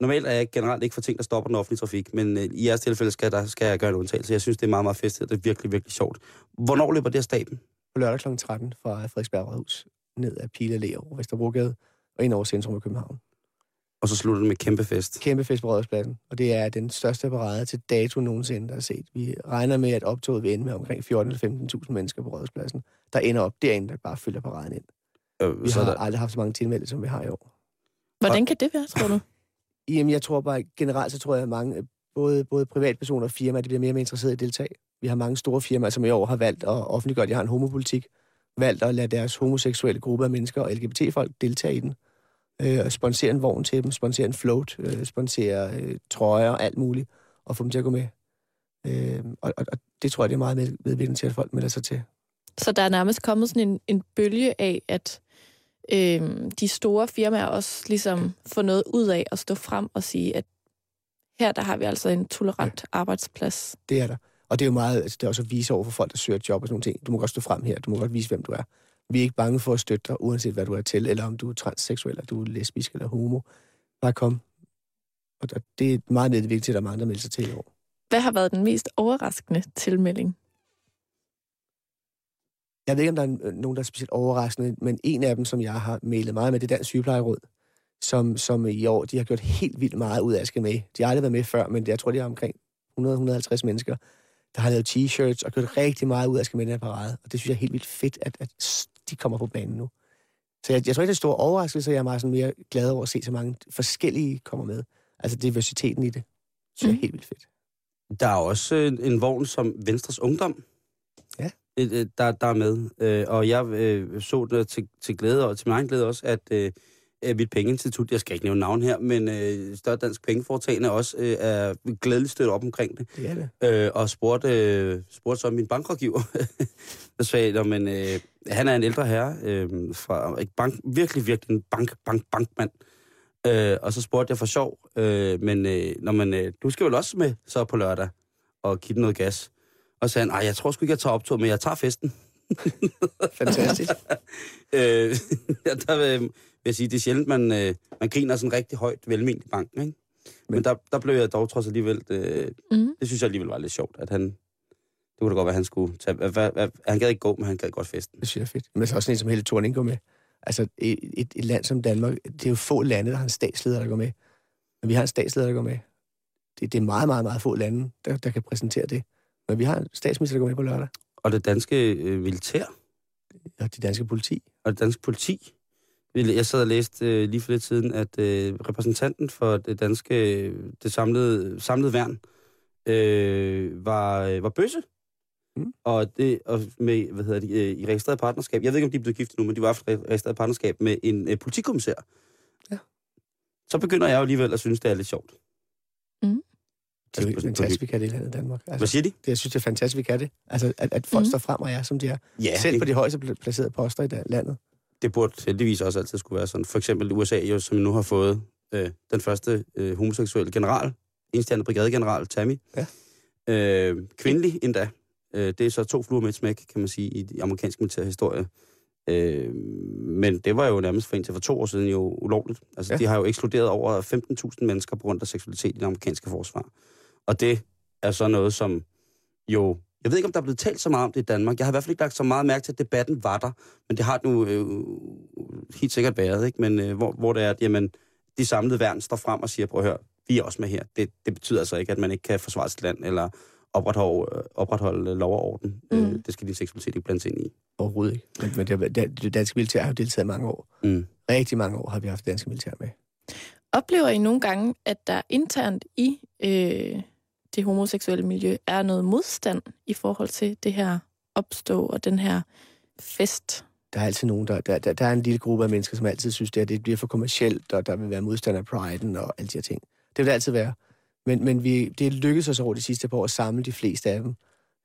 normalt er jeg generelt ikke for ting, der stopper den offentlige trafik, men øh, i jeres tilfælde skal, der, skal jeg gøre en undtagelse. Jeg synes, det er meget, meget festigt, det er virkelig, virkelig sjovt. Hvornår løber det af staben? På lørdag kl. 13 fra Frederiksberg Rådhus ned ad Pile Allé over Vesterbrogade og ind over centrum af København. Og så slutter det med kæmpe fest. Kæmpe fest på Rådhuspladsen, og det er den største parade til dato nogensinde, der er set. Vi regner med, at optoget vil ende med omkring 14-15.000 mennesker på Rådhuspladsen, der ender op derinde, der bare fylder paraden ind. Øh, Vi så har der, aldrig haft så mange tilmeldte, som vi har i år. Hvordan kan det være, tror du? Jamen, jeg tror bare, generelt så tror jeg, at mange, både, både privatpersoner og firmaer, de bliver mere og mere interesserede i at deltage. Vi har mange store firmaer, som i år har valgt at offentliggøre, at de har en homopolitik, valgt at lade deres homoseksuelle gruppe af mennesker og LGBT-folk deltage i den. Øh, og sponsere en vogn til dem, sponsere en float, øh, sponsere øh, trøjer og alt muligt, og få dem til at gå med. Øh, og, og, og det tror jeg, det er meget med, medvirkende til, at folk melder sig til. Så der er nærmest kommet sådan en, en bølge af, at øhm, de store firmaer også ligesom får noget ud af at stå frem og sige, at her der har vi altså en tolerant arbejdsplads. Det er der. Og det er jo meget, altså det er også at vise over for folk, der søger et job og sådan nogle ting. Du må godt stå frem her, du må godt vise, hvem du er. Vi er ikke bange for at støtte dig, uanset hvad du er til, eller om du er transseksuel, eller du er lesbisk eller homo. Bare kom. Og det er meget til, at der er mange, der melder sig til i år. Hvad har været den mest overraskende tilmelding? Jeg ved ikke, om der er nogen, der er specielt overraskende, men en af dem, som jeg har mailet meget med, det er Dansk Sygeplejeråd, som, som i år, de har gjort helt vildt meget ud af at skal med. De har aldrig været med før, men jeg tror, de har omkring 100-150 mennesker, der har lavet t-shirts og gjort rigtig meget ud af at skal med den her parade. Og det synes jeg er helt vildt fedt, at, at de kommer på banen nu. Så jeg, jeg tror ikke, det er en stor overraskelse, jeg er meget sådan mere glad over at se så mange forskellige kommer med. Altså diversiteten i det, synes jeg er Mhm. helt vildt fedt. Der er også en vogn som Venstres Ungdom, der, der er med. Øh, og jeg øh, så det til, til glæde, og til min egen glæde også, at øh, mit pengeinstitut, jeg skal ikke nævne navn her, men øh, Større Dansk Pengeforetagende også øh, er glædeligt støttet op omkring det. Det er det. Øh, og spurgte, øh, spurgte så min bankrådgiver, og sagde, "Nå, men øh, han er en ældre herre, øh, fra ikke bank, virkelig, virkelig en bank, bank, bankmand. Øh, og så spurgte jeg for sjov, øh, men, øh, når man, øh, du skal vel også med så på lørdag og give den noget gas. Og så sagde han, "Ej, jeg tror sgu ikke, jeg tager optog, men jeg tager festen. Fantastisk. øh, ja, der vil, vil jeg sige, det er sjældent, man, øh, man griner sådan rigtig højt velment i banken, ikke? Men, men der, der blev jeg dog trods alligevel, øh, Mm. det synes jeg alligevel var lidt sjovt, at han, det kunne da godt være, at han skulle tage, hvad, hvad, han gad ikke gå, men han gad godt festen. Det synes jeg er fedt. Men så også en som Helle Thorning går med. Altså et, et, et land som Danmark, det er jo få lande, der har en statsleder, der går med. Men vi har en statsleder, der går med. Det, det er meget, meget, meget få lande, der, der kan præsentere det. Men vi har en statsminister, der går med på lørdag. Og det danske øh, militær Og det danske politi. og det danske politi. Jeg sad og læste øh, lige for lidt siden, at øh, repræsentanten for det danske, det samlede, samlede værn, øh, var, øh, var bøsse. Mm. Og det og med, hvad hedder det, øh, i registreret partnerskab. Jeg ved ikke, om de er blevet gift nu, men de var i registreret partnerskab med en øh, politikommissær. Ja. Så begynder jeg jo alligevel at synes, det er lidt sjovt. Det er jo fantastisk, vi kan det i landet Danmark. Hvad Altså, siger de? det, jeg synes, det er fantastisk, vi kan det. Altså, at, at folk Mhm. står frem og er, som de er. Ja, Selv det, på de højeste pla- placerede poster i landet. det burde heldigvis også altid skulle være sådan. For eksempel USA, jo, som nu har fået øh, den første øh, homoseksuelle general, enstjerne brigadegeneral, Tammy. Ja. Øh, kvindelig endda. Øh, det er så to fluer med et smæk, kan man sige, i de amerikanske militærhistorie. Øh, men det var jo nærmest for indtil for to år siden jo ulovligt. Altså, ja. de har jo ekskluderet over 15.000 mennesker på grund af seksualitet i det amerikanske forsvar. Og det er så noget, som jo... Jeg ved ikke, om der er blevet talt så meget om det i Danmark. Jeg har i hvert fald ikke lagt så meget mærke til, at debatten var der. Men det har det nu øh, helt sikkert været, ikke? Men øh, hvor, hvor det er, at jamen, de samlede værn står frem og siger, prøv at høre, vi er også med her. Det, det betyder altså ikke, at man ikke kan forsvare sit land, eller opretholde, øh, opretholde lov og orden. Mm. Øh, Mm. det skal din seksualitet ikke blandes ind i. Overhovedet ikke. Men, men det, det, danske militær har jo deltaget i mange år. Mm. Rigtig mange år har vi haft danske militær med. Oplever I nogle gange, at der internt i øh, det homoseksuelle miljø er noget modstand i forhold til det her opstå og den her fest? der er altid nogen, der, der, der, der er en lille gruppe af mennesker, som altid synes, det, at det bliver for kommercielt, og der vil være modstand af priden og alle de her ting. Det vil det altid være. Men, men vi, det lykkedes os over de sidste par år at samle de fleste af dem.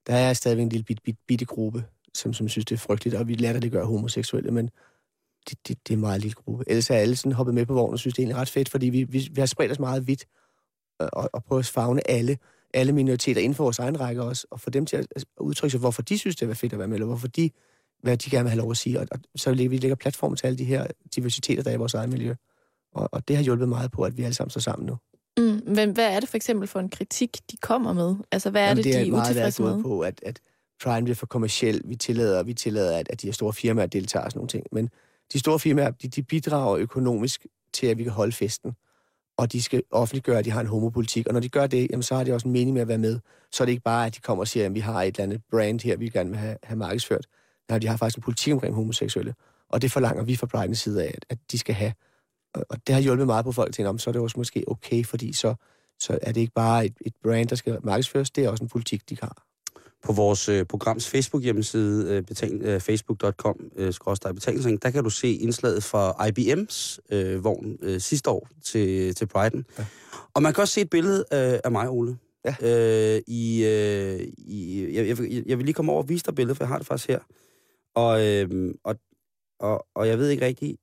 Der er stadigvæk en lille bit, bit, bitte gruppe, som, som synes, det er frygteligt, og vi lader det gøre homoseksuelle, men det, det, det er en meget lille gruppe. Ellers er alle sådan hoppet med på vognen og synes, det er egentlig ret fedt, fordi vi, vi, vi har spredt os meget vidt og, og prøvet at fagne alle, alle minoriteter inden for vores egen række også, og få dem til at udtrykke sig, hvorfor de synes, det er fedt at være med, eller hvorfor de, hvad de gerne vil have lov at sige. Og, og så vi lægger platform til alle de her diversiteter, der er i vores eget miljø. Og, og det har hjulpet meget på, at vi alle sammen står sammen nu. Mm, men hvad er det for eksempel for en kritik, de kommer med? Altså, hvad er Jamen, det, det er de er meget utilfredse med? på, at, at Prime bliver for kommersiel. Vi tillader, vi tillader at, at de her store firmaer deltager og sådan nogle ting. Men de store firmaer, de, de bidrager økonomisk til, at vi kan holde festen. Og de skal offentliggøre, at de har en homopolitik. Og når de gør det, jamen, så har de også en mening med at være med. Så er det ikke bare, at de kommer og siger, at vi har et eller andet brand her, vi gerne vil have, have markedsført. Nej, de har faktisk en politik omkring homoseksuelle. Og det forlanger vi fra Pride's side af, at, at de skal have. Og, og det har hjulpet meget på folk at tænke, om så er det også måske okay, fordi så, så er det ikke bare et, et brand, der skal markedsføres, det er også en politik, de har. På vores øh, programs Facebook-hjemmeside, øh, betal, øh, facebook.com, øh, der kan du se indslaget fra IBM's øh, vogn øh, sidste år til, til Brighton. Ja. Og man kan også se et billede øh, af mig, Ole. Ja. Øh, i, øh, i, jeg, jeg, vil- jeg vil lige komme over og vise dig billedet, for jeg har det faktisk her. Og, øh, og, og, og jeg ved ikke rigtigt,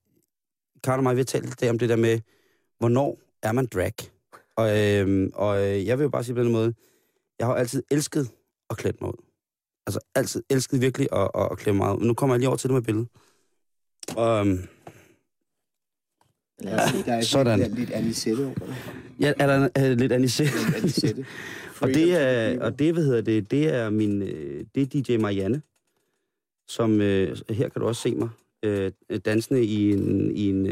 Karl og mig, vi har talt lidt om det der med, hvornår er man drag? Og, øh, og øh, jeg vil jo bare sige på den måde, jeg har altid elsket at klæde mig ud. Altså altid elsket virkelig at, at, at klæde mig ud. Nu kommer jeg lige over til det med billedet. Og, øhm, Lad os se. Der er Sådan. lidt, lidt anisette over ja, er der er lidt? Lidt anisette. og det er, og det, hvad hedder det, det er min, øh, det er DJ Marianne, som, øh, her kan du også se mig, øh, dansende i en, i en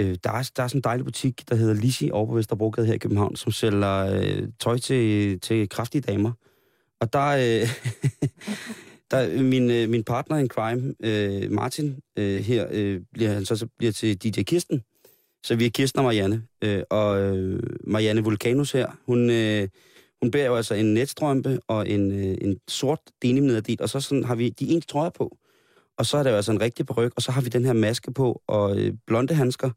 øh, der, er, der er sådan en dejlig butik, der hedder Lisi over på Vesterbrogade her i København, som sælger tøj til, til kraftige damer. Og der, øh, der min, øh, min partner in crime, øh, Martin, øh, her øh, bliver han så, så bliver til DJ Kirsten. Så vi er Kirsten og Marianne. Øh, og øh, Marianne Vulkanus her, hun, øh, hun bærer jo altså en netstrømpe og en, øh, en sort denim nederdel, og så sådan har vi de ens trøjer på. Og så er der jo altså en rigtig peruk, og så har vi den her maske på, og øh, blonde handsker.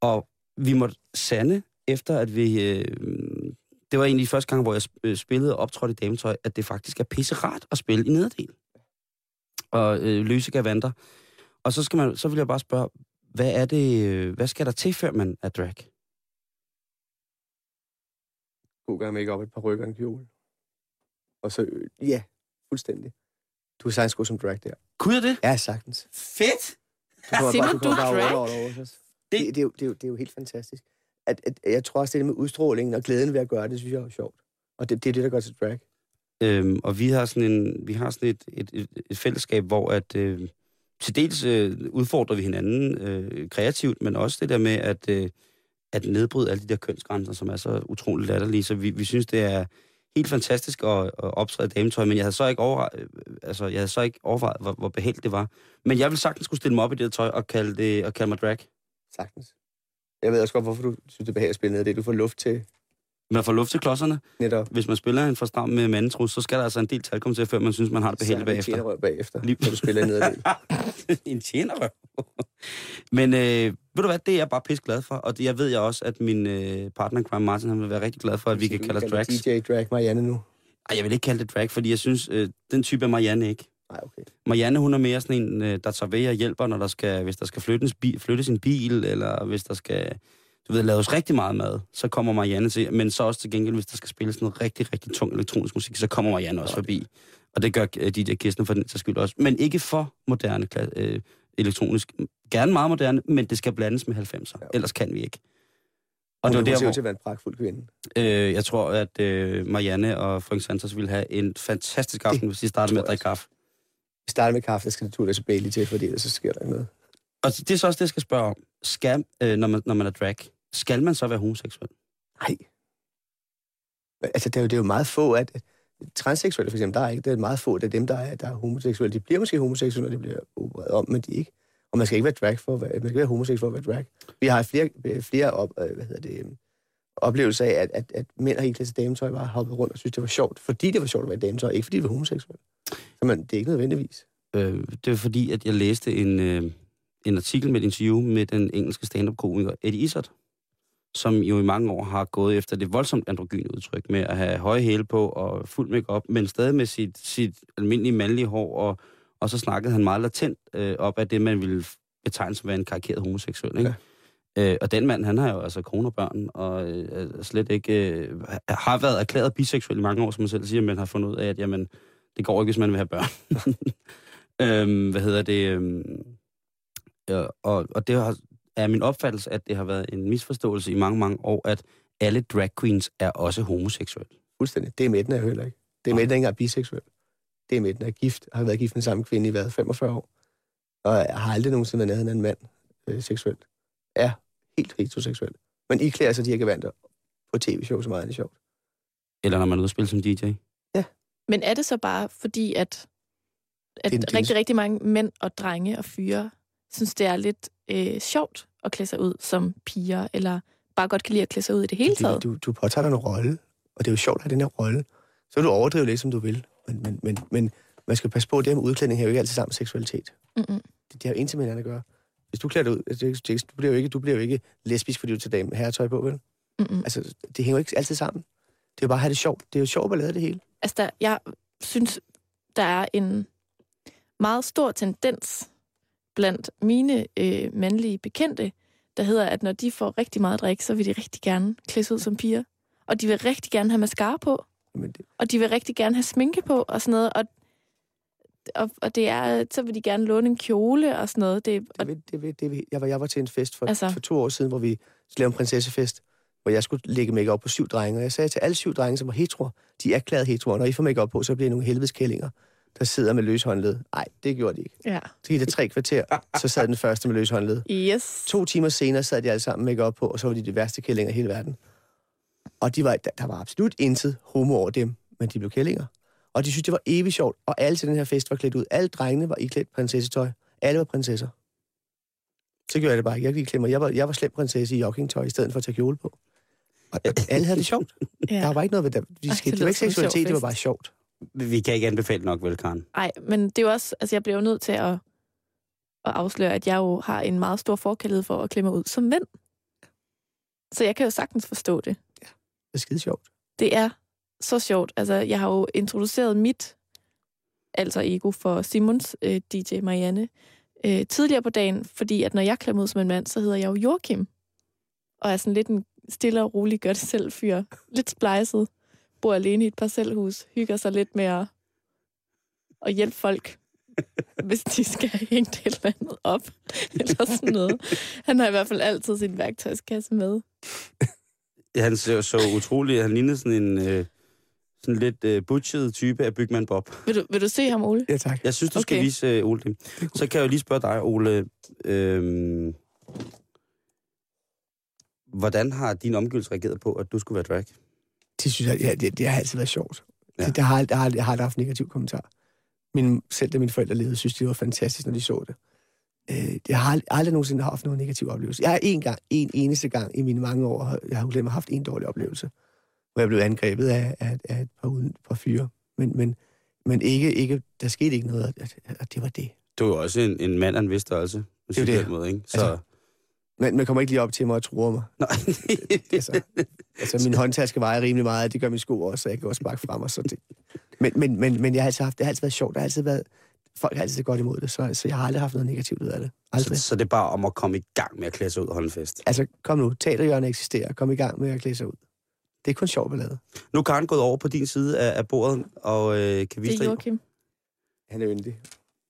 Og vi måtte sande, efter at vi... Øh, det var egentlig første gang, hvor jeg sp- øh, spillede og optrådte i dametøj, at det faktisk er pisse rart at spille i nederdel. Og øh, løse gavanter. Og så, skal man, så vil jeg bare spørge, hvad er det, øh, hvad skal der til, før man er drag? God gang med ikke op et par rykker og en kjole. Og så, øh, ja, fuldstændig. Du kan sagtens gå som drag der. Kunne jeg det? Ja, sagtens. Fedt! Du kommer bare, du du er drag? over, over, over os. Det, det, er jo, det, er jo, det er jo helt fantastisk. At, at, jeg tror også, det der med udstrålingen og glæden ved at gøre det, synes jeg er sjovt. Og det, det er det, der gør til drag. Øhm, og vi har sådan, en, vi har sådan et, et, et, et fællesskab, hvor at, øh, til dels øh, udfordrer vi hinanden øh, kreativt, men også det der med at, øh, at nedbryde alle de der kønsgrænser, som er så utroligt latterlige. Så vi, vi synes, det er helt fantastisk at, at optræde dametøj, men jeg havde så ikke, over, øh, altså, jeg havde så ikke overvejet, hvor, hvor behageligt det var. Men jeg vil sagtens kunne stille mig op i det tøj og kalde, det, og kalde mig drag. Sagtens. Jeg ved også godt, hvorfor du synes, det er behageligt at spille ned. Det er, du får luft til Man får luft til klodserne. netop. Hvis man spiller en for stram med mandetrus, så skal der altså en del talkom til, før man synes, man har det behageligt bagefter. Tjenerøv bagefter, Lige- når du spiller ned en tjenerøv. Men øh, ved du hvad, det er jeg bare pisse glad for. Og det, jeg ved jeg også, at min øh, partner, Graham Martin, han vil være rigtig glad for, at vi kan kalde os drags. DJ Drag Marianne nu. Ej, jeg vil ikke kalde det drag, fordi jeg synes, øh, den type er Marianne ikke. Nej, okay. Marianne, hun er mere sådan en, øh, der tager ved og hjælper, når der skal, hvis der skal flyttes, bi, flyttes en bil, eller hvis der skal du ved, laves rigtig meget mad, så kommer Marianne til. Men så også til gengæld, hvis der skal spilles noget rigtig, rigtig tung elektronisk musik, så kommer Marianne også forbi. Og det gør øh, DJ Kirsten for den sags skyld også. Men ikke for moderne øh, elektronisk. Gerne meget moderne, men det skal blandes med 90'er. Ja. Ellers kan vi ikke. Og Og det var der, hvor til at være en pragtfuld kvinde. øh, jeg tror, at øh, Marianne og Frank Santos ville have en fantastisk aften, hvis de startede med at drikke kaffe. Vi starter med kaffe, der skal naturligvis Bailey til, fordi ellers så sker der ikke noget. Og det er så også det, jeg skal spørge om. Skal, øh, når, man, når man er drag, skal man så være homoseksuel? Nej. Altså, det er, jo, det er jo meget få, at transseksuelle for eksempel, der er ikke, det er meget få, det er dem, der er, der er homoseksuelle. De bliver måske homoseksuelle, når de bliver opereret om, men de ikke. Og man skal ikke være drag for at være, man skal være homoseksuel for at være drag. Vi har flere, flere op, øh, hvad hedder det, oplevelser af, at, at, at mænd har helt klasse dametøj bare hoppet rundt og synes, det var sjovt, fordi det var sjovt at være dametøj, ikke fordi det var homoseksuel. Så man, det er ikke nødvendigvis. Øh, det er fordi, at jeg læste en, øh, en artikel med et interview med den engelske stand-up-komiker Eddie Izzard, som jo i mange år har gået efter det voldsomt androgyne udtryk med at have høje hæle på og fuld makeup, men stadig med sit, sit almindelige mandlige hår og, Og så snakkede han meget latent øh, op af det, man ville betegne som en karikeret homoseksuel. Ikke? Ja. Øh, og den mand, han har jo altså kone og børn, og øh, er slet ikke øh, har været erklæret biseksuel i mange år, som man selv siger, men har fundet ud af, at jamen, det går ikke, hvis man vil have børn. øhm, hvad hedder det? Øhm, ja, og, og det har, er min opfattelse, at det har været en misforståelse i mange, mange år, at alle drag queens er også homoseksuelle. Fuldstændig. Det er midten er heller ikke. Det er midten er ikke engang biseksuel. Det er midten er gift, har været gift med samme kvinde i hvad, 45 år. Og har aldrig nogensinde været nede en mand øh, seksuelt. Er helt heteroseksuel. Men I klæder sig de her gevanter på tv-show, så meget er det sjovt. Eller når man er ude at spille som DJ. Men er det så bare fordi, at, at Det det rigtig, rigtig mange mænd og drenge og fyre synes, det er lidt øh, sjovt at klæde sig ud som piger, eller bare godt kan lide at klæde sig ud i det hele taget? Du, du påtager dig en rolle, og det er jo sjovt at have den her rolle. Så du overdrive lidt, som du vil. Men, men, men, men man skal passe på, at det her med udklædning her jo ikke altid sammen med seksualitet. Mm-mm. Det, det har jo intet med hinanden at gøre. Hvis du klæder dig ud, altså, du, bliver jo ikke, du bliver jo ikke lesbisk, fordi du tager dame herretøj på, vel? Mm-mm. Altså, det hænger jo ikke altid sammen. Det er jo bare at have det sjovt. Det er jo sjovt at lave det hele. Altså, der, jeg synes, der er en meget stor tendens blandt mine øh, mandlige bekendte, der hedder, at når de får rigtig meget drik, så vil de rigtig gerne klædes ud som piger. Og de vil rigtig gerne have mascara på, det, og de vil rigtig gerne have sminke på og sådan noget. Og, og, og det er, så vil de gerne låne en kjole og sådan noget. Det, og, det, det, det, det, jeg, var, jeg var til en fest for, Altså. for to år siden, hvor vi skulle lave en prinsessefest, hvor jeg skulle lægge make op på syv drenge. Og jeg sagde til alle syv drenge, som var heteroer, de er erklærede heteroer. Når I får make op på, så bliver I nogle helvedeskællinger, der sidder med løs håndled. Nej, det gjorde de ikke. ja. Så gik det tre kvarter, så sad den første med løs håndled. Yes. To timer senere sad de alle sammen make op på, og så var de de værste kællinger i hele verden. Og de var, der, der var absolut intet homo over dem, men de blev kællinger. Og de synes, det var evigt sjovt, og alle til den her fest var klædt ud. Alle drengene var iklædt prinsessetøj. Alle var prinsesser. Så gjorde jeg det bare ikke. Jeg, gik mig. jeg, var, jeg var slem prinsesse i joggingtøj, i stedet for at tage kjole på. Og alle havde det sjovt. Ja. Der var ikke noget ved det. Vi skete. det Det var ikke seksualitet, det var bare sjovt. Vi kan ikke anbefale nok, vel, Karen? Nej, men det er jo også, altså jeg bliver jo nødt til at, at afsløre, at jeg jo har en meget stor forkærlighed for at klemme ud som mænd. Så jeg kan jo sagtens forstå det. Det er skide sjovt. Det er så sjovt. Altså, jeg har jo introduceret mit altså ego for Simons øh, DJ Marianne øh, tidligere på dagen, fordi at når jeg klemmer ud som en mand, så hedder jeg jo Joachim. Og er sådan lidt en stille og rolig gør det selv fyr. Lidt splejset. Bor alene i et parcelhus. Hygger sig lidt med at, at hjælpe folk, hvis de skal have hængt et eller andet op. Eller sådan noget. Han har i hvert fald altid sin værktøjskasse med. Han så, så utrolig, han lignede sådan en øh, sådan lidt øh, butchet type af Bygman Bob. Vil du, vil du se ham, Ole? Ja, tak. Jeg synes, du okay. skal vise øh, Ole det. Så kan jeg jo lige spørge dig, Ole. Øh, hvordan har din omgivelser reageret på, at du skulle være drag? Det synes jeg, ja, det, det har altid været sjovt. Ja. Det, det har, jeg, har, har haft negativ kommentar. Min, selv da mine forældre levede, synes de, det var fantastisk, når de så det. Øh, jeg har aldrig, aldrig nogensinde haft nogen negativ oplevelse. Jeg har en gang, en eneste gang i mine mange år, har- jeg har glemt, haft en dårlig oplevelse, hvor jeg blev angrebet af, af, af et par, uden, par fyre. Men, men, men ikke, ikke, der skete ikke noget, at, at det var det. Du er jo også en, en mand af en vis størrelse. på Det er det. Måde, ikke? Så, Altså- Men man kommer ikke lige op til mig og truer mig. Nej. altså, altså, min håndtaske vejer rimelig meget, det gør min sko også, så jeg kan også sparke frem og så det. Men, men, men, men jeg har altid haft, det har altid været sjovt, det har altid været, folk har altid godt imod det, så, så jeg har aldrig haft noget negativt ud af det. så, Aldrig. så det er bare om at komme i gang med at klæde sig ud og holde en fest. Altså, kom nu, teaterhjørnet eksisterer, kom i gang med at klæde sig ud. Det er kun sjovt ballade. Nu er Karen gået over på din side af, af bordet, og øh, kan vise Det er. Joachim. Han er yndig.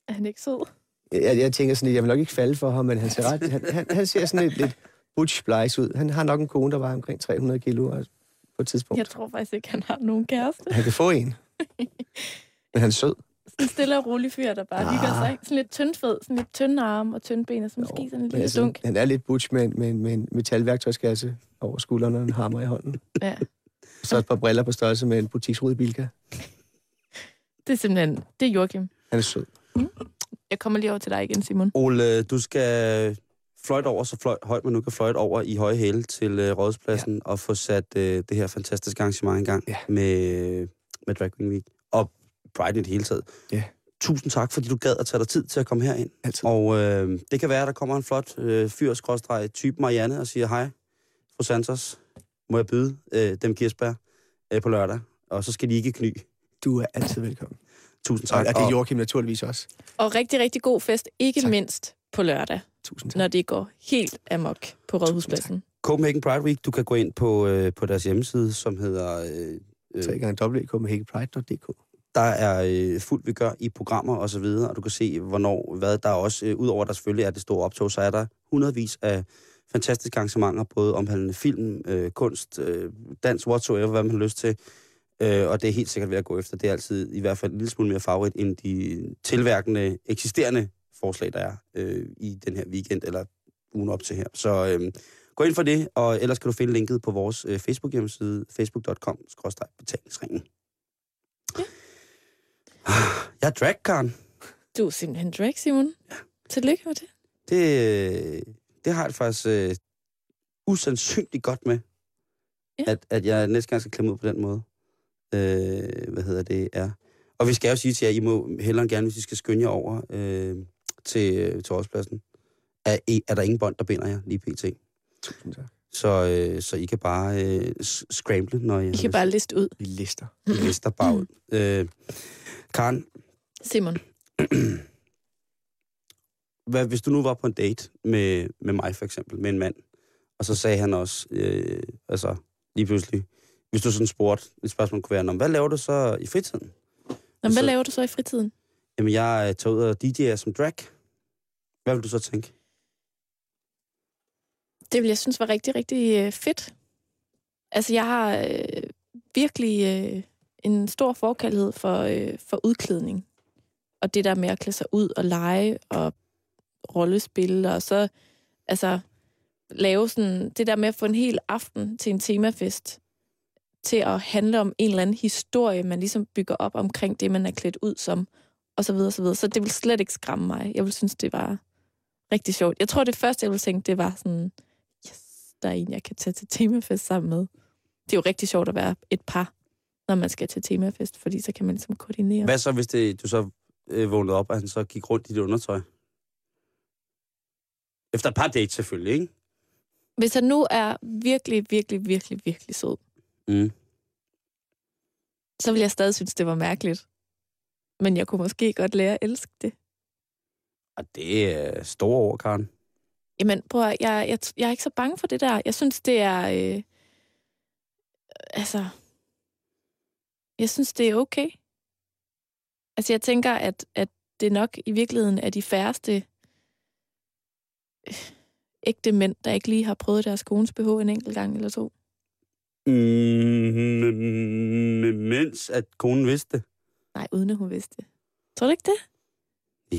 Er han ikke sød? Jeg, jeg tænker sådan lidt, jeg vil nok ikke falde for ham, men han ser, ret, han, han, han ser sådan lidt, lidt butch ud. Han har nok en kone, der var omkring 300 kilo på et tidspunkt. Jeg tror faktisk ikke, han har nogen kæreste. Han kan få en. Men han er sød. Sådan en stille og rolig fyr, der bare Ah. hygger sig. Sådan lidt tyndfed, sådan lidt tynde arme og tynde ben, og så måske sådan en lille altså, dunk. Han er lidt butch med, med, med en metalværktøjskasse over skulderen og en hammer i hånden. Ja. Så et par briller på størrelse med en butiksrude i Bilka. Det er simpelthen, det er Joachim. Han er sød. Jeg kommer lige over til dig igen, Simon. Ole, du skal fløjte over, så fløjt, højt man nu kan fløjte over i høje hæle til øh, Rådspladsen ja. og få sat øh, det her fantastiske arrangement i gang Ja. med, med Drag Queen Week og Pride i det hele taget. Ja. Tusind tak, fordi du gad at tage dig tid til at komme herind. Altid. Og øh, det kan være, at der kommer en flot øh, fyr, skråstreg, type Marianne, og siger, hej, fru Santos, må jeg byde øh, dem kirsebær øh, på lørdag? Og så skal de ikke kny. Du er altid velkommen. Tusind Og, tak. og det er Joachim naturligvis også. Og rigtig, rigtig god fest, ikke Tak. mindst på lørdag, Tusind tak. når det går helt amok på Rådhuspladsen. Copenhagen Pride Week, du kan gå ind på, øh, på deres hjemmeside, som hedder... Øh, øh, www.copenhagenpride.dk der er øh, fuldt vi gør i programmer og så videre, og du kan se, hvornår, hvad der er også, øh, udover at der selvfølgelig er det store optog, så er der hundredvis af fantastiske arrangementer, både omhandlende film, øh, kunst, øh, dans, whatsoever, hvad man har lyst til. Øh, og det er helt sikkert ved at gå efter. Det er altid i hvert fald en lille smule mere favorit end de tilværkende, eksisterende forslag, der er øh, i den her weekend, eller ugen op til her. Så øh, gå ind for det, og ellers kan du finde linket på vores øh, Facebook-hjemmeside, facebook.com-betalingsringen. Ja. Jeg er drag, Karen. Du er simpelthen drag, Simon. Ja. Tillykke med det. Det, det har jeg faktisk øh, usandsynligt godt med, Ja. at, at jeg næste gang skal klemme ud på den måde. Øh, hvad hedder det? Er. Og vi skal jo sige til jer, I må hellere end gerne, hvis I skal skynde jer over øh, til, øh, til årspladsen, er, er der ingen bånd, der binder jer lige pt. Tusind tak. Så, øh, så I kan bare øh, scramble, når I, I kan bare liste ud. Vi lister. I lister bare ud. Øh, Karen, Simon, hvad, hvis du nu var på en date med, med mig for eksempel, med en mand, og så sagde han også, øh, altså lige pludselig, hvis du sådan spurgte, et spørgsmål kunne være, "Nå, hvad laver du så i fritiden? Nå, hvad Så- laver du så i fritiden? Jamen, jeg tager ud og DJ'er som drag. Hvad vil du så tænke? Det vil jeg synes var rigtig, rigtig øh, fedt. Altså, jeg har øh, virkelig øh, en stor forkærlighed for, øh, for udklædning. Og det der med at klæde sig ud og lege og rollespil, og så altså lave sådan, det der med at få en hel aften til en temafest, til at handle om en eller anden historie, man ligesom bygger op omkring det, man er klædt ud som, og så videre, og så videre. Så det vil slet ikke skræmme mig. Jeg vil synes, det var rigtig sjovt. Jeg tror, det første, jeg ville tænke, det var sådan, yes, der er en, jeg kan tage til temafest sammen med. Det er jo rigtig sjovt at være et par, når man skal til temafest, fordi så kan man ligesom koordinere. Hvad så, hvis det, du så øh, vågnede op, og han så gik rundt i dit undertøj? Efter et par dates selvfølgelig, ikke? Hvis han nu er virkelig, virkelig, virkelig, virkelig sød, Mm. så vil jeg stadig synes, det var mærkeligt. Men jeg kunne måske godt lære at elske det. Og det er store ord, Karen. Jamen, prøv at, jeg, jeg, jeg er ikke så bange for det der. Jeg synes, det er... Øh, altså... Jeg synes, det er okay. Altså, jeg tænker, at, at det nok i virkeligheden er de færreste øh, ægte mænd, der ikke lige har prøvet deres kones BH en enkelt gang eller to. Mm, mens at konen vidste. Nej, uden at hun vidste det. Tror du ikke det?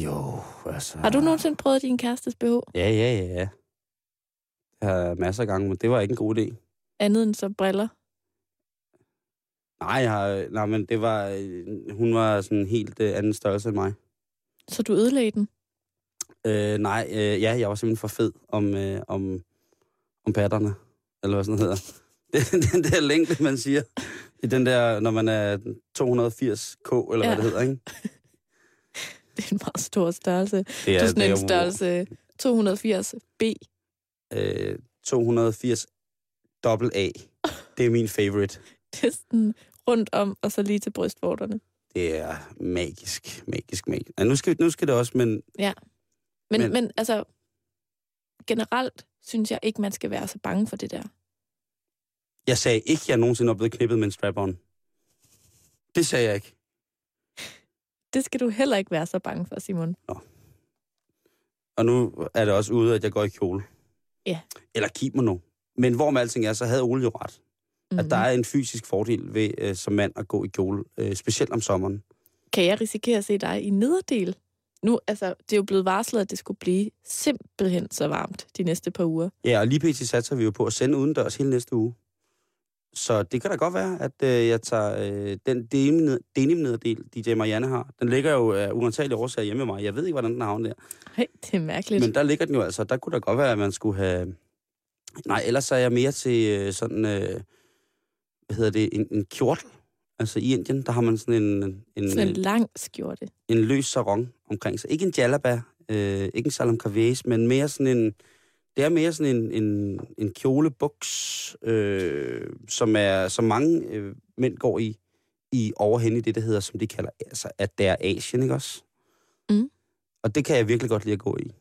Jo, altså... Har du nogensinde prøvet din kærestes BH? Ja, ja, ja, ja. Jeg har masser af gange, men det var ikke en god idé. Andet end så briller? Nej, jeg har, nej men det var... Hun var sådan en helt øh, anden størrelse end mig. Så du ødelagde den? Øh, nej, øh, ja, jeg var simpelthen for fed om, øh, om, om patterne. Eller hvad sådan hedder. Det, den der længde, man siger. I den der, når man er 280k, eller ja. Hvad det hedder, ikke? Det er en meget stor størrelse. Det Du er sådan det en størrelse 280B. Øh, 280 dobbelt A. Det er min favorite. Det er sådan rundt om, og så lige til brystvorterne. Det er magisk, magisk, magisk. Ja, nu, skal, nu skal det også, men Men, Men- men, men altså, generelt synes jeg ikke, man skal være så bange for det der. jeg sagde ikke, at jeg nogensinde er blevet knippet med en strap-on. Det sagde jeg ikke. Det skal du heller ikke være så bange for, Simon. Og nu er det også ude, at jeg går i kjole. Ja. Eller kimono. Men hvor med alting er, så havde Ole jo ret. Mm-hmm. At der er en fysisk fordel ved øh, som mand at gå i kjole. Øh, specielt om sommeren. Kan jeg risikere at se dig i nederdel? Nu, altså, det er jo blevet varslet, at det skulle blive simpelthen så varmt de næste par uger. Ja, og lige pt. satser vi jo på at sende udendørs hele næste uge. Så det kan da godt være, at øh, jeg tager øh, den denim- denim-nederdel, DJ Marianne har. Den ligger jo af uantagelige årsager hjemme med mig. Jeg ved ikke, hvordan den har der. Nej, det er mærkeligt. Men der ligger den jo altså. Der kunne da godt være, at man skulle have... Nej, ellers er jeg mere til øh, sådan... Øh, hvad hedder det? En, en kjortel. Altså i Indien, der har man sådan en, en, Sådan en en, lang skjorte. en løs sarong omkring sig. Ikke en jalaba, øh, ikke en salam kavæs, men mere sådan en... Det er mere sådan en, en, en kjolebuks, øh, som, er, som mange øh, mænd går i i overhen i det, der hedder, som de kalder, altså, at det er Asien, ikke også? Mm. Og det kan jeg virkelig godt lide at gå i.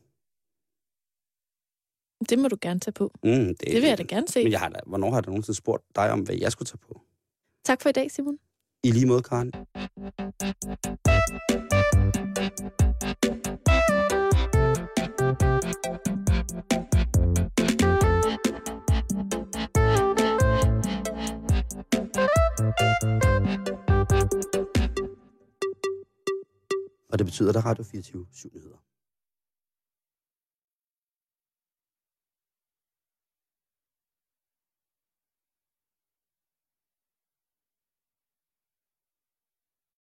Det må du gerne tage på. Mm, det, Det vil jeg da gerne se. Men jeg har da, hvornår har du nogensinde spurgt dig om, hvad jeg skulle tage på? Tak for i dag, Simon. I lige måde, Karen. Og det betyder, at der er Radio 24 7 nyheder.